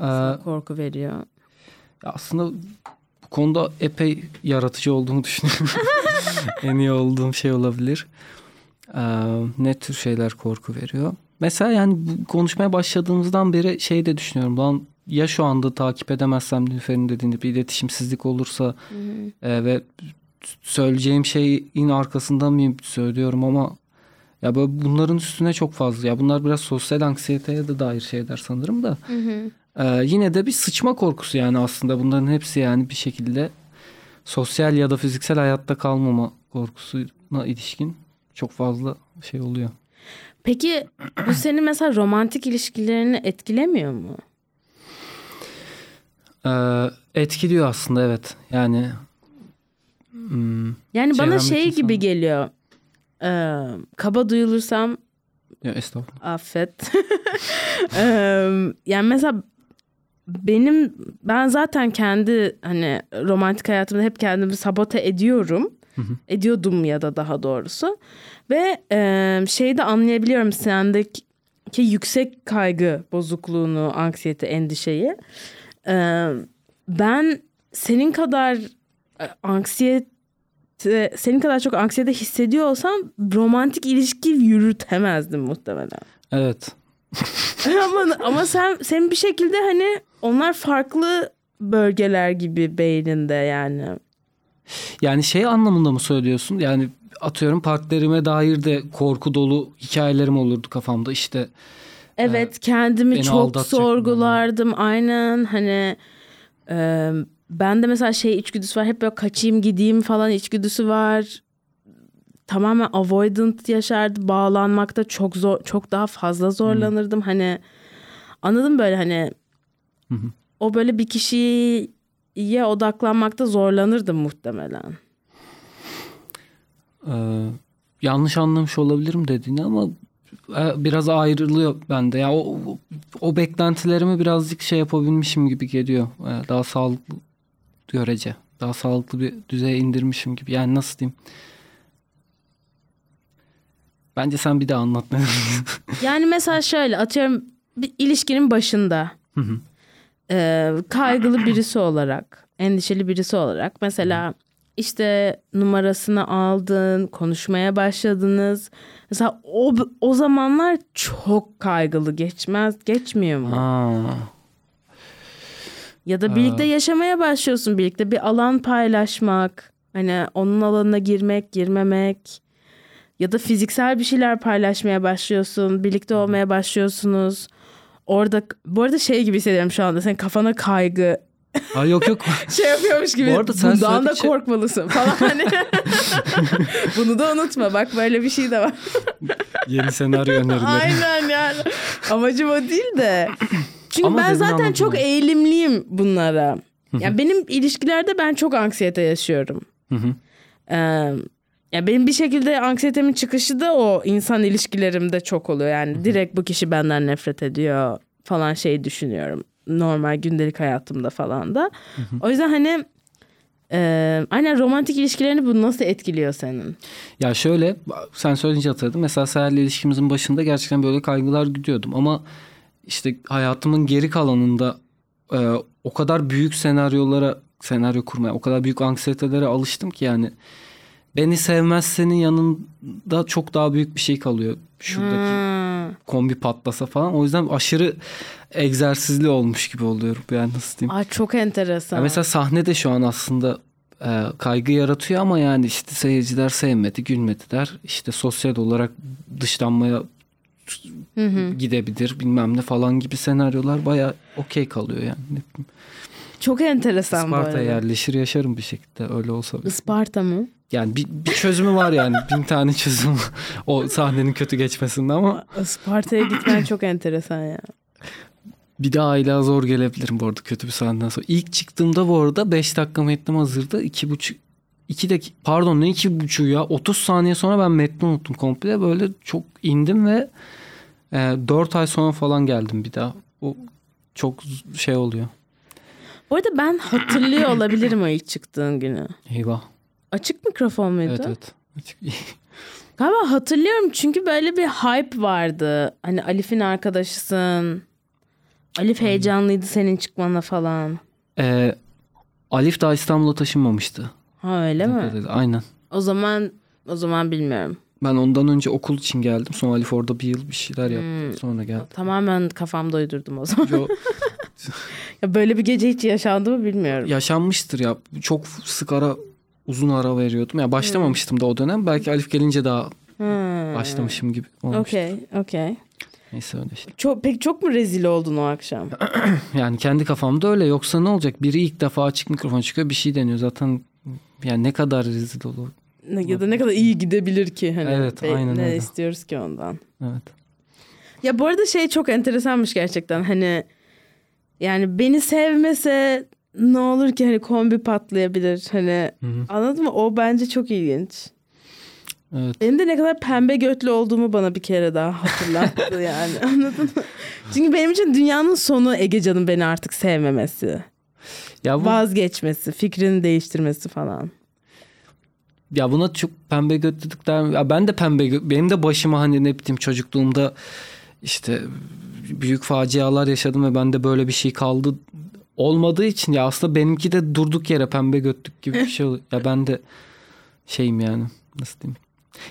[SPEAKER 2] Ee,
[SPEAKER 1] korku veriyor?
[SPEAKER 2] aslında bu konuda epey yaratıcı olduğumu düşünüyorum. *laughs* *laughs* en iyi olduğum şey olabilir. Ne tür şeyler korku veriyor? Mesela yani konuşmaya başladığımızdan beri şey de düşünüyorum. Lan ya şu anda takip edemezsem Nilüfer'in dediğinde bir iletişimsizlik olursa e, ve söyleyeceğim şeyin arkasından mıyım? Söylüyorum ama ya böyle bunların üstüne çok fazla ya bunlar biraz sosyal anksiyeteye de dair şeyler sanırım da. E, yine de bir sıçma korkusu yani aslında bunların hepsi yani bir şekilde sosyal ya da fiziksel hayatta kalmama korkusuna ilişkin çok fazla şey oluyor.
[SPEAKER 1] Peki bu *clears throat* senin mesela romantik ilişkilerini etkilemiyor mu?
[SPEAKER 2] Ee, etkiliyor aslında evet. Yani hmm,
[SPEAKER 1] Yani bana şey gibi
[SPEAKER 2] insan-
[SPEAKER 1] geliyor. Ee, kaba duyulursam
[SPEAKER 2] ya estağfurullah.
[SPEAKER 1] affet. *laughs* Ee, yani mesela benim ben zaten kendi hani romantik hayatımda hep kendimi sabote ediyorum. Ediyordum ya da daha doğrusu. Ve e, şeyi de anlayabiliyorum sendeki yüksek kaygı bozukluğunu, anksiyete, endişeyi. Ee, ben senin kadar e, anksiyete senin kadar çok anksiyete hissediyor olsam romantik ilişki yürütemezdim muhtemelen.
[SPEAKER 2] Evet. *laughs*
[SPEAKER 1] ama ama sen sen bir şekilde hani onlar farklı bölgeler gibi beyninde yani.
[SPEAKER 2] Yani şey anlamında mı söylüyorsun? Yani atıyorum partnerime dair de korku dolu hikayelerim olurdu kafamda. İşte
[SPEAKER 1] Evet kendimi
[SPEAKER 2] beni
[SPEAKER 1] çok sorgulardım aynen hani e, ben de mesela şey içgüdüsü var hep böyle kaçayım gideyim falan içgüdüsü var. Tamamen avoidant yaşardı bağlanmakta çok zor çok daha fazla zorlanırdım hani anladım böyle hani
[SPEAKER 2] Hı hı.
[SPEAKER 1] o böyle bir kişiye odaklanmakta zorlanırdım muhtemelen.
[SPEAKER 2] e, yanlış anlamış olabilirim dediğini ama e, biraz ayrılıyor bende. Ya o, o, o beklentilerimi birazcık şey yapabilmişim gibi geliyor. E, daha sağlıklı görece. Daha sağlıklı bir düzeye indirmişim gibi. Yani nasıl diyeyim? Bence sen bir daha anlat. *laughs*
[SPEAKER 1] Yani mesela şöyle atıyorum bir ilişkinin başında
[SPEAKER 2] Hı hı.
[SPEAKER 1] E, kaygılı birisi olarak, endişeli birisi olarak mesela işte numarasını aldın, konuşmaya başladınız. Mesela o o zamanlar çok kaygılı geçmez, geçmiyor mu?
[SPEAKER 2] Aa,
[SPEAKER 1] Ya da birlikte yaşamaya başlıyorsun, birlikte bir alan paylaşmak, hani onun alanına girmek, girmemek ya da fiziksel bir şeyler paylaşmaya başlıyorsun, birlikte olmaya başlıyorsunuz. Orada bu arada şey gibi hissediyorum şu anda. Senin kafana kaygı
[SPEAKER 2] Aa, yok yok. *laughs*
[SPEAKER 1] şey yapıyormuş gibi.
[SPEAKER 2] Bu arada sen
[SPEAKER 1] Bundan da korkmalısın falan hani. *laughs* Bunu da unutma. Bak böyle bir şey de var.
[SPEAKER 2] Yeni senaryo önerileri.
[SPEAKER 1] Aynen yani. Amacım o değil de. Çünkü
[SPEAKER 2] Ama
[SPEAKER 1] ben zaten çok eğilimliyim bunlara. Yani benim ilişkilerde ben çok anksiyete yaşıyorum.
[SPEAKER 2] Hı hı.
[SPEAKER 1] Ee, ya benim bir şekilde anksiyetemin çıkışı da o insan ilişkilerimde çok oluyor. Yani direkt bu kişi benden nefret ediyor falan şey düşünüyorum. Normal gündelik hayatımda falan da. O yüzden hani e, aynen romantik ilişkilerini bu nasıl etkiliyor senin?
[SPEAKER 2] Ya şöyle sen söyleyince hatırladım. Mesela Seher'le ilişkimizin başında gerçekten böyle kaygılar güdüyordum. Ama işte hayatımın geri kalanında e, o kadar büyük senaryolara senaryo kurmaya o kadar büyük anksiyetelere alıştım ki yani beni sevmezsenin yanında çok daha büyük bir şey kalıyor. Şuradaki
[SPEAKER 1] Ha.
[SPEAKER 2] kombi patlasa falan. O yüzden aşırı egzersizli olmuş gibi oluyorum. Yani nasıl diyeyim?
[SPEAKER 1] Aa, çok enteresan.
[SPEAKER 2] Ya mesela sahnede şu an aslında e, kaygı yaratıyor ama yani işte seyirciler sevmedi, gülmediler. İşte sosyal olarak dışlanmaya gidebilir bilmem ne falan gibi senaryolar baya okey kalıyor yani.
[SPEAKER 1] Çok enteresan bu
[SPEAKER 2] Isparta'ya
[SPEAKER 1] arada.
[SPEAKER 2] yerleşir yaşarım bir şekilde öyle olsa. bile.
[SPEAKER 1] Isparta mı?
[SPEAKER 2] Yani bir, bir çözümü var yani *laughs* bin tane çözüm *laughs* o sahnenin kötü geçmesinde ama
[SPEAKER 1] Isparta'ya gitmen çok enteresan ya.
[SPEAKER 2] bir daha hala zor gelebilirim bu arada kötü bir sahneden sonra. İlk çıktığımda bu arada 5 dakika metnim hazırdı. 2,5 2 dakika pardon ne 2,5 ya 30 saniye sonra ben metni unuttum komple böyle çok indim ve e, 4 ay sonra falan geldim bir daha. O çok şey oluyor.
[SPEAKER 1] Bu arada ben hatırlıyor olabilirim o ilk çıktığın günü.
[SPEAKER 2] Eyvah.
[SPEAKER 1] Açık mikrofon muydu?
[SPEAKER 2] Evet evet. Açık- *laughs*
[SPEAKER 1] Galiba hatırlıyorum çünkü böyle bir hype vardı. Hani Alif'in arkadaşısın. Alif heyecanlıydı senin çıkmana falan.
[SPEAKER 2] E, Alif daha İstanbul'a taşınmamıştı.
[SPEAKER 1] Ha öyle mi?
[SPEAKER 2] Evet, Aynen.
[SPEAKER 1] O zaman o zaman bilmiyorum.
[SPEAKER 2] Ben ondan önce okul için geldim. Sonra Alif orada bir yıl bir şeyler yaptı. Sonra geldi.
[SPEAKER 1] Tamamen kafamda uydurdum o zaman.
[SPEAKER 2] Yo, *laughs*
[SPEAKER 1] Ya böyle bir gece hiç yaşandı mı bilmiyorum.
[SPEAKER 2] Yaşanmıştır ya. Çok sık ara uzun ara veriyordum. Ya başlamamıştım da o dönem. Belki Alif gelince daha
[SPEAKER 1] Hmm.
[SPEAKER 2] başlamışım gibi olmuş.
[SPEAKER 1] Okey, okey.
[SPEAKER 2] Neyse öyle işte.
[SPEAKER 1] Çok, peki çok mu rezil oldun o akşam? *clears throat*
[SPEAKER 2] Yani kendi kafamda öyle. Yoksa ne olacak? Biri ilk defa açık mikrofon çıkıyor bir şey deniyor. Zaten yani ne kadar rezil olur.
[SPEAKER 1] Ne- ya da ne kadar iyi gidebilir ki hani.
[SPEAKER 2] Evet,
[SPEAKER 1] Be-
[SPEAKER 2] aynen
[SPEAKER 1] Ne
[SPEAKER 2] öyle.
[SPEAKER 1] istiyoruz ki ondan.
[SPEAKER 2] Evet.
[SPEAKER 1] Ya bu arada şey çok enteresanmış gerçekten. Hani yani beni sevmese ne olur ki hani kombi patlayabilir. Hani
[SPEAKER 2] Hı hı.
[SPEAKER 1] anladın mı? O bence çok ilginç.
[SPEAKER 2] Evet.
[SPEAKER 1] Benim de ne kadar pembe götlü olduğumu bana bir kere daha hatırlattı *laughs* yani. Anladın mı? Çünkü benim için dünyanın sonu Egecan'ın beni artık sevmemesi.
[SPEAKER 2] Ya bu
[SPEAKER 1] Vazgeçmesi, fikrini değiştirmesi falan.
[SPEAKER 2] Ya buna çok pembe göt dedik der. Ya ben de pembe gö- benim de başıma hani ne bileyim çocukluğumda işte büyük facialar yaşadım ve bende böyle bir şey kaldı olmadığı için ya aslında benimki de durduk yere pembe götlük gibi bir şey oluyor. Ya ben de şeyim yani nasıl diyeyim.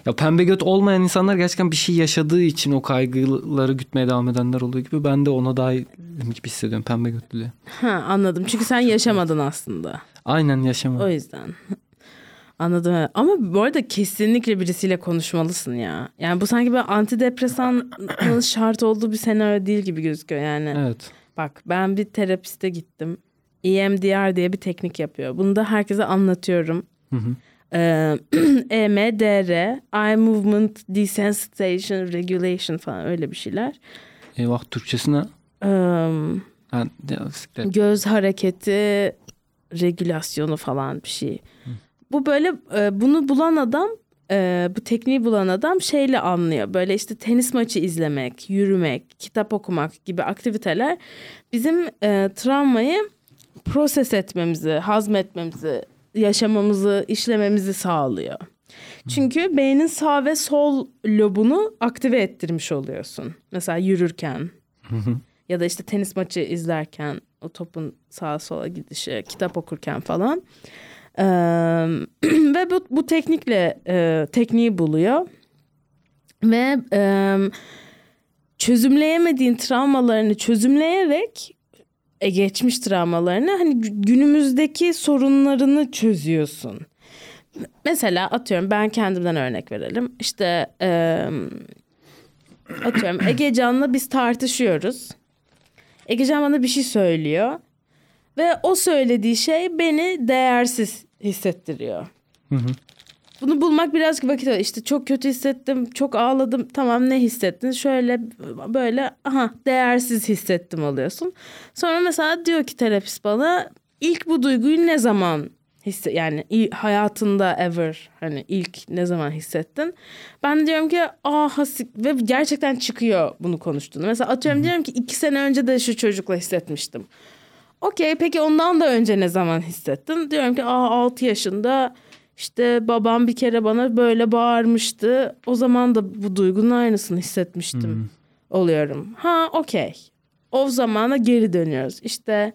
[SPEAKER 2] Ya pembe göt olmayan insanlar gerçekten bir şey yaşadığı için o kaygıları gütmeye devam edenler oluyor gibi. Ben de ona daha gibi hissediyorum pembe götlülüğü.
[SPEAKER 1] Ha anladım. Çünkü sen yaşamadın aslında.
[SPEAKER 2] Aynen yaşamadım.
[SPEAKER 1] O yüzden. Anladım. Ama bu arada kesinlikle birisiyle konuşmalısın ya. Yani bu sanki böyle antidepresanın *clears throat* şart olduğu bir senaryo değil gibi gözüküyor yani.
[SPEAKER 2] Evet.
[SPEAKER 1] Bak ben bir terapiste gittim. EMDR diye bir teknik yapıyor. Bunu da herkese anlatıyorum.
[SPEAKER 2] Hı hı.
[SPEAKER 1] Ee, *clears throat* EMDR, Eye Movement Desensitization Regulation falan öyle bir şeyler.
[SPEAKER 2] Eyvah Türkçesi ne?
[SPEAKER 1] Ee,
[SPEAKER 2] Ha,
[SPEAKER 1] göz hareketi regülasyonu falan bir şey. Bu böyle e, bunu bulan adam e, bu tekniği bulan adam şeyle anlıyor. Böyle işte tenis maçı izlemek, yürümek, kitap okumak gibi aktiviteler bizim e, travmayı proses etmemizi, hazmetmemizi, yaşamamızı, işlememizi sağlıyor. Çünkü beynin sağ ve sol lobunu aktive ettirmiş oluyorsun. Mesela yürürken ya da işte tenis maçı izlerken o topun sağa sola gidişi, kitap okurken falan. *clears throat* Ve bu, bu teknikle e, tekniği buluyor. Ve e, çözümleyemediğin travmalarını çözümleyerek e, geçmiş travmalarını hani gü- günümüzdeki sorunlarını çözüyorsun. Mesela atıyorum ben kendimden örnek verelim. İşte e, atıyorum Egecan'la biz tartışıyoruz. Egecan bana bir şey söylüyor. Ve o söylediği şey beni değersiz hissettiriyor.
[SPEAKER 2] Hı hı.
[SPEAKER 1] Bunu bulmak birazcık vakit alıyor. İşte çok kötü hissettim, çok ağladım. Tamam ne hissettin? Şöyle böyle aha değersiz hissettim oluyorsun. Sonra mesela diyor ki terapist bana ilk bu duyguyu ne zaman hisse yani hayatında ever hani ilk ne zaman hissettin? Ben diyorum ki ah hasik ve gerçekten çıkıyor bunu konuştuğunu. Mesela atıyorum diyorum ki iki sene önce de şu çocukla hissetmiştim. Okey peki ondan da önce ne zaman hissettin? Diyorum ki aa 6 yaşında işte babam bir kere bana böyle bağırmıştı. O zaman da bu duygunun aynısını hissetmiştim. Oluyorum. Ha okey. O zamana geri dönüyoruz. İşte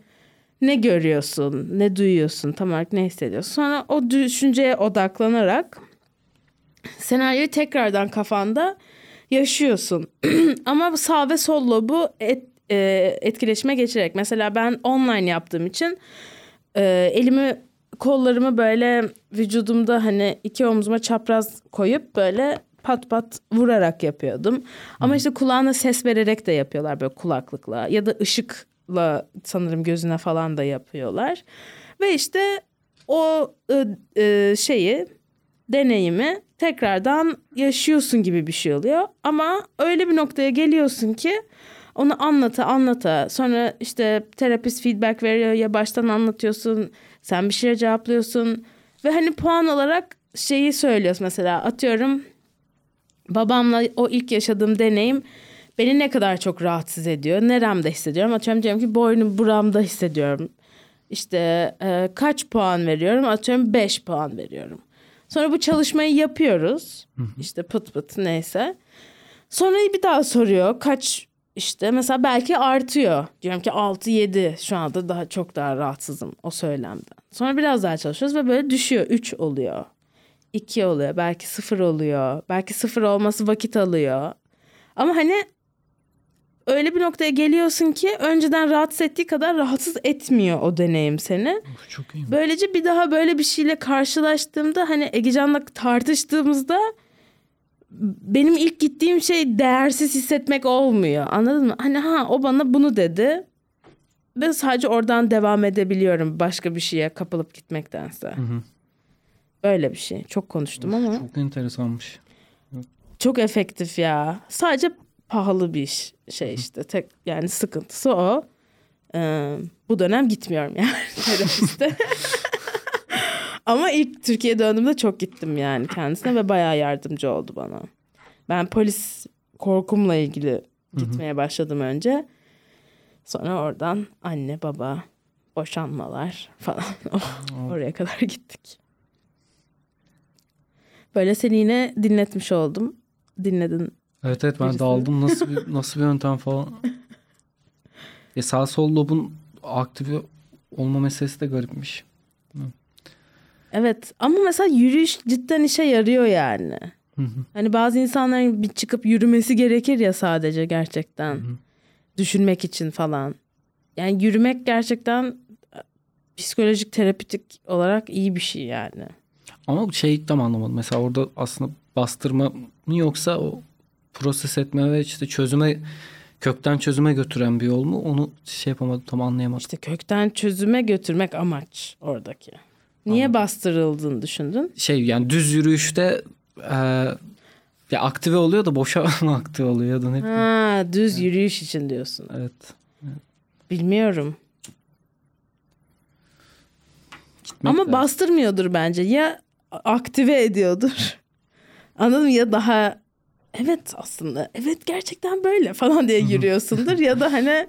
[SPEAKER 1] ne görüyorsun, ne duyuyorsun, tam olarak ne hissediyorsun. Sonra o düşünceye odaklanarak senaryoyu tekrardan kafanda yaşıyorsun. *clears throat* Ama sağ ve sol lobu et, e, etkileşime geçerek. Mesela ben online yaptığım için e, elimi kollarımı böyle vücudumda hani iki omzuma çapraz koyup böyle pat pat vurarak yapıyordum. Ama işte kulağına ses vererek de yapıyorlar böyle kulaklıkla ya da ışıkla sanırım gözüne falan da yapıyorlar. Ve işte o e, e, şeyi deneyimi tekrardan yaşıyorsun gibi bir şey oluyor. Ama öyle bir noktaya geliyorsun ki onu anlata anlata sonra işte terapist feedback veriyor ya baştan anlatıyorsun sen bir şeye cevaplıyorsun ve hani puan olarak şeyi söylüyorsun mesela atıyorum babamla o ilk yaşadığım deneyim beni ne kadar çok rahatsız ediyor. Neremde hissediyorum. Atıyorum diyorum ki boynum buramda hissediyorum. İşte e, kaç puan veriyorum? Atıyorum 5 puan veriyorum. Sonra bu çalışmayı yapıyoruz. İşte pıt pıt neyse. Sonra bir daha soruyor kaç işte mesela belki artıyor. Diyorum ki 6 7 şu anda daha çok daha rahatsızım o söylemden. Sonra biraz daha çalışıyoruz ve böyle düşüyor 3 oluyor. 2 oluyor belki 0 oluyor. Belki 0 olması vakit alıyor. Ama hani öyle bir noktaya geliyorsun ki önceden rahatsız ettiği kadar rahatsız etmiyor o deneyim seni.
[SPEAKER 2] Of, çok iyi.
[SPEAKER 1] Böylece bir daha böyle bir şeyle karşılaştığımda hani Egecan'la tartıştığımızda benim ilk gittiğim şey değersiz hissetmek olmuyor. Anladın mı? Hani ha o bana bunu dedi. Ve sadece oradan devam edebiliyorum başka bir şeye kapılıp gitmektense.
[SPEAKER 2] Hı hı.
[SPEAKER 1] Böyle bir şey. Çok konuştum ama
[SPEAKER 2] Çok enteresanmış.
[SPEAKER 1] çok efektif ya. Sadece pahalı bir iş, şey işte. Tek yani sıkıntısı o. Ee, bu dönem gitmiyorum yani *laughs* terapiste. *laughs* Ama ilk Türkiye'ye döndüğümde çok gittim yani kendisine ve bayağı yardımcı oldu bana. Ben polis korkumla ilgili gitmeye başladım önce. Sonra oradan anne baba boşanmalar falan *laughs* oraya kadar gittik. Böyle seni yine dinletmiş oldum. Dinledin.
[SPEAKER 2] Evet evet ben
[SPEAKER 1] Birisi.
[SPEAKER 2] daldım nasıl bir, *laughs* nasıl bir yöntem falan. E sağ sol lobun aktive olma meselesi de garipmiş.
[SPEAKER 1] Evet ama mesela yürüyüş cidden işe yarıyor yani. Hani bazı insanların bir çıkıp yürümesi gerekir ya sadece gerçekten. Düşünmek için falan. Yani yürümek gerçekten e, psikolojik terapitik olarak iyi bir şey yani.
[SPEAKER 2] Ama şey tam anlamadım. Mesela orada aslında bastırma mı yoksa o proses etme ve işte çözüme kökten çözüme götüren bir yol mu? Onu şey yapamadım tam anlayamadım.
[SPEAKER 1] İşte kökten çözüme götürmek amaç oradaki. Niye bastırıldığını düşündün?
[SPEAKER 2] Şey yani düz yürüyüşte e, ya aktive oluyor da boşa *laughs* mı aktive oluyor da ne bileyim.
[SPEAKER 1] Ha, düz yürüyüş için diyorsun.
[SPEAKER 2] Evet.
[SPEAKER 1] Bilmiyorum.
[SPEAKER 2] Gitmek
[SPEAKER 1] Ama
[SPEAKER 2] lazım.
[SPEAKER 1] bastırmıyordur bence. Ya aktive ediyordur. *laughs* Anladın mı? Ya daha evet aslında evet gerçekten böyle falan diye yürüyorsundur. ya da hani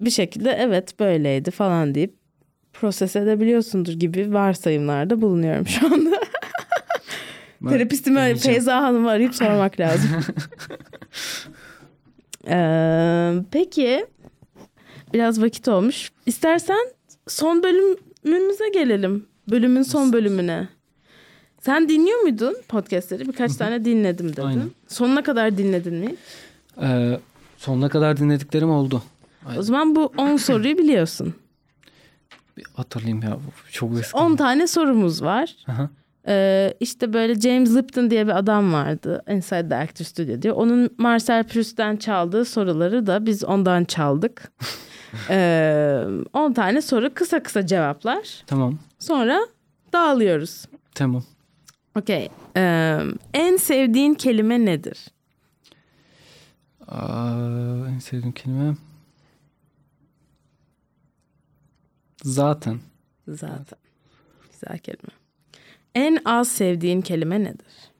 [SPEAKER 1] bir şekilde evet böyleydi falan deyip proses edebiliyorsundur gibi varsayımlarda bulunuyorum şu anda.
[SPEAKER 2] Ben
[SPEAKER 1] Terapistimi
[SPEAKER 2] deneyeceğim.
[SPEAKER 1] Feyza Hanım'ı arayıp sormak lazım. *laughs* Ee, peki biraz vakit olmuş. İstersen son bölümümüze gelelim. Bölümün son bölümüne. Sen dinliyor muydun podcastleri? Birkaç tane dinledim dedin.
[SPEAKER 2] Aynen.
[SPEAKER 1] Sonuna kadar dinledin mi?
[SPEAKER 2] Ee, sonuna kadar dinlediklerim oldu.
[SPEAKER 1] O zaman bu 10 soruyu biliyorsun.
[SPEAKER 2] Bir hatırlayayım ya. Çok eski.
[SPEAKER 1] 10 tane sorumuz var.
[SPEAKER 2] Aha.
[SPEAKER 1] Ee, işte böyle James Lipton diye bir adam vardı. Inside the Actor Studio diye. Onun Marcel Proust'ten çaldığı soruları da biz ondan çaldık. *laughs* ee, 10 tane soru kısa kısa cevaplar.
[SPEAKER 2] Tamam.
[SPEAKER 1] Sonra dağılıyoruz.
[SPEAKER 2] Tamam.
[SPEAKER 1] Okey. Ee, en sevdiğin kelime nedir?
[SPEAKER 2] Aa, en sevdiğim kelime. Zaten.
[SPEAKER 1] Zaten. Güzel kelime. En az sevdiğin kelime nedir?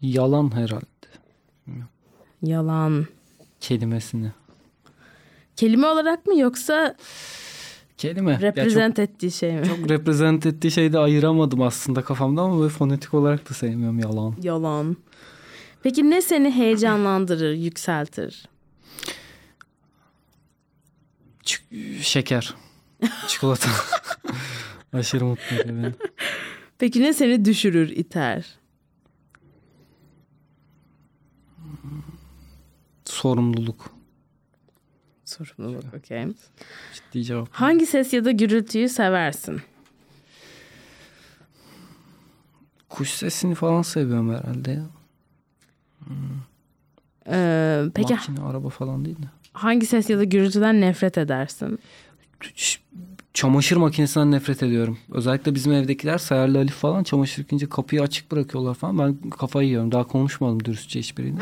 [SPEAKER 2] Yalan herhalde.
[SPEAKER 1] Yalan.
[SPEAKER 2] Kelimesini.
[SPEAKER 1] Kelime olarak mı yoksa
[SPEAKER 2] Kelime. Ya
[SPEAKER 1] represent ettiği şey mi?
[SPEAKER 2] çok, çok reprezent ettiği şeyi de ayıramadım aslında kafamda ama böyle fonetik olarak da sevmiyorum yalan.
[SPEAKER 1] Yalan. Peki ne seni heyecanlandırır, yükseltir?
[SPEAKER 2] Ç- şeker. Çikolata. *laughs* Aşırı mutlu ediyor beni.
[SPEAKER 1] Peki ne seni düşürür, iter?
[SPEAKER 2] Sorumluluk.
[SPEAKER 1] Sorumluluk, okey.
[SPEAKER 2] Ciddi cevap.
[SPEAKER 1] Hangi ses ya da gürültüyü seversin?
[SPEAKER 2] Kuş sesini falan seviyorum herhalde ya.
[SPEAKER 1] Ee, peki
[SPEAKER 2] Makine, araba falan değil de.
[SPEAKER 1] hangi ses ya da gürültüden nefret edersin?
[SPEAKER 2] Çamaşır makinesinden nefret ediyorum. Özellikle bizim evdekiler Sayarlı Alif falan çamaşır yıkayınca kapıyı açık bırakıyorlar falan. Ben kafayı yiyorum. Daha konuşmadım dürüstçe hiçbiriyle.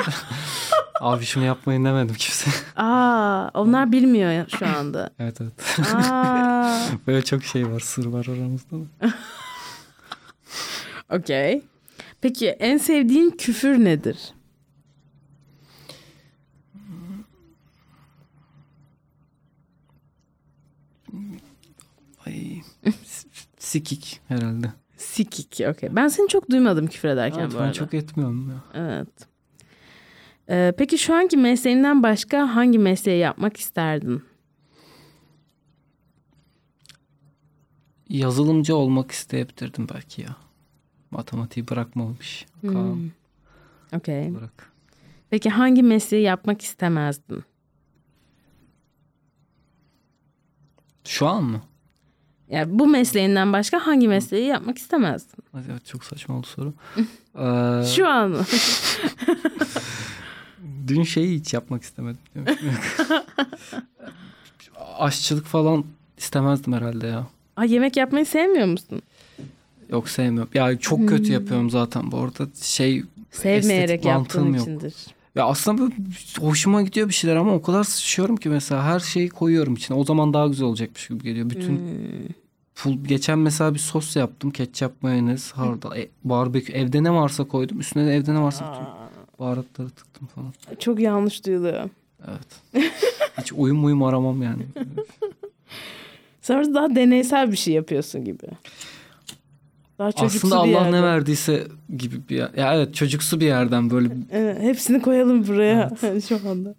[SPEAKER 2] *laughs* Abi şunu yapmayın demedim kimse.
[SPEAKER 1] Aa, onlar bilmiyor şu anda. *laughs*
[SPEAKER 2] evet evet.
[SPEAKER 1] Aa, *laughs*
[SPEAKER 2] Böyle çok şey var sır var aramızda da.
[SPEAKER 1] okey. Peki en sevdiğin küfür nedir?
[SPEAKER 2] Ay, s- sikik herhalde.
[SPEAKER 1] Sikik, okey. Ben seni çok duymadım küfür ederken
[SPEAKER 2] Evet,
[SPEAKER 1] bu
[SPEAKER 2] ben
[SPEAKER 1] arada.
[SPEAKER 2] çok etmiyorum ya.
[SPEAKER 1] Evet. Ee, peki şu anki mesleğinden başka hangi mesleği yapmak isterdin?
[SPEAKER 2] Yazılımcı olmak isteyebilirdim belki ya. Matematiği bırakmamış.
[SPEAKER 1] Hmm. Okey.
[SPEAKER 2] bırak.
[SPEAKER 1] Peki hangi mesleği yapmak istemezdin?
[SPEAKER 2] Şu an mı?
[SPEAKER 1] Yani bu mesleğinden başka hangi mesleği yapmak istemezdin?
[SPEAKER 2] Evet çok saçma oldu soru. *laughs* Ee,
[SPEAKER 1] Şu an? *laughs*
[SPEAKER 2] Dün şeyi hiç yapmak istemedim. *laughs* Aşçılık falan istemezdim herhalde ya.
[SPEAKER 1] Ay, yemek yapmayı sevmiyor musun?
[SPEAKER 2] Yok sevmiyorum. Ya çok kötü yapıyorum zaten bu arada. Şey
[SPEAKER 1] Sevmeyerek
[SPEAKER 2] Estetik
[SPEAKER 1] yaptığın
[SPEAKER 2] yok.
[SPEAKER 1] içindir.
[SPEAKER 2] Ya aslında böyle hoşuma gidiyor bir şeyler ama o kadar sıçıyorum ki mesela her şeyi koyuyorum içine. O zaman daha güzel olacakmış gibi geliyor. Bütün
[SPEAKER 1] Hmm.
[SPEAKER 2] full geçen mesela bir sos yaptım. Ketçap, mayonez, hardal, e, barbekü. Evde ne varsa koydum. Üstüne de evde ne varsa bütün baharatları tıktım falan.
[SPEAKER 1] Çok yanlış duyuluyor.
[SPEAKER 2] Evet. Hiç uyum uyum aramam yani. *laughs*
[SPEAKER 1] Sonra daha deneysel bir şey yapıyorsun gibi. Daha çocuksu
[SPEAKER 2] Aslında Allah
[SPEAKER 1] yerden.
[SPEAKER 2] ne verdiyse gibi bir yer. Ya evet çocuksu bir yerden böyle *laughs*
[SPEAKER 1] Evet, hepsini koyalım buraya *laughs* şu anda.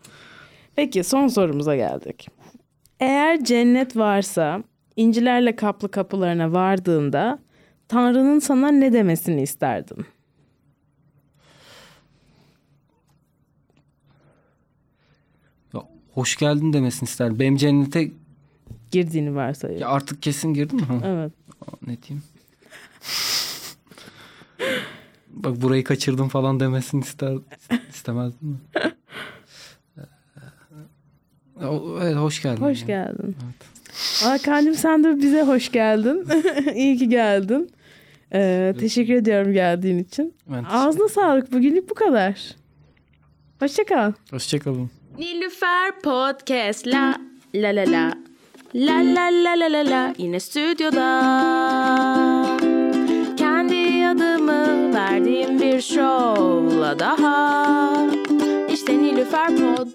[SPEAKER 1] Peki son sorumuza geldik. Eğer cennet varsa incilerle kaplı kapılarına vardığında Tanrı'nın sana ne demesini isterdin?
[SPEAKER 2] ya, hoş geldin demesini isterdim. Benim cennete
[SPEAKER 1] Girdiğini varsayıyor.
[SPEAKER 2] ya artık kesin girdim mi?
[SPEAKER 1] Evet.
[SPEAKER 2] ne diyeyim? Bak burayı kaçırdım falan demesini ister istemezdim mi? *laughs* Evet hoş geldin.
[SPEAKER 1] Hoş
[SPEAKER 2] yani.
[SPEAKER 1] geldin.
[SPEAKER 2] Evet.
[SPEAKER 1] Aa, Kalbim sen de bize hoş geldin. *laughs* İyi ki geldin. Ee, teşekkür ediyorum geldiğin için.
[SPEAKER 2] Ben
[SPEAKER 1] Ağzına sağlık. Bugünlük bu kadar. Hoşça kal.
[SPEAKER 2] Hoşçakalın.
[SPEAKER 1] Nilüfer Podcast la la la la la la la la la la yine stüdyoda adımı verdiğim bir şovla daha. İşte Nilüfer Pod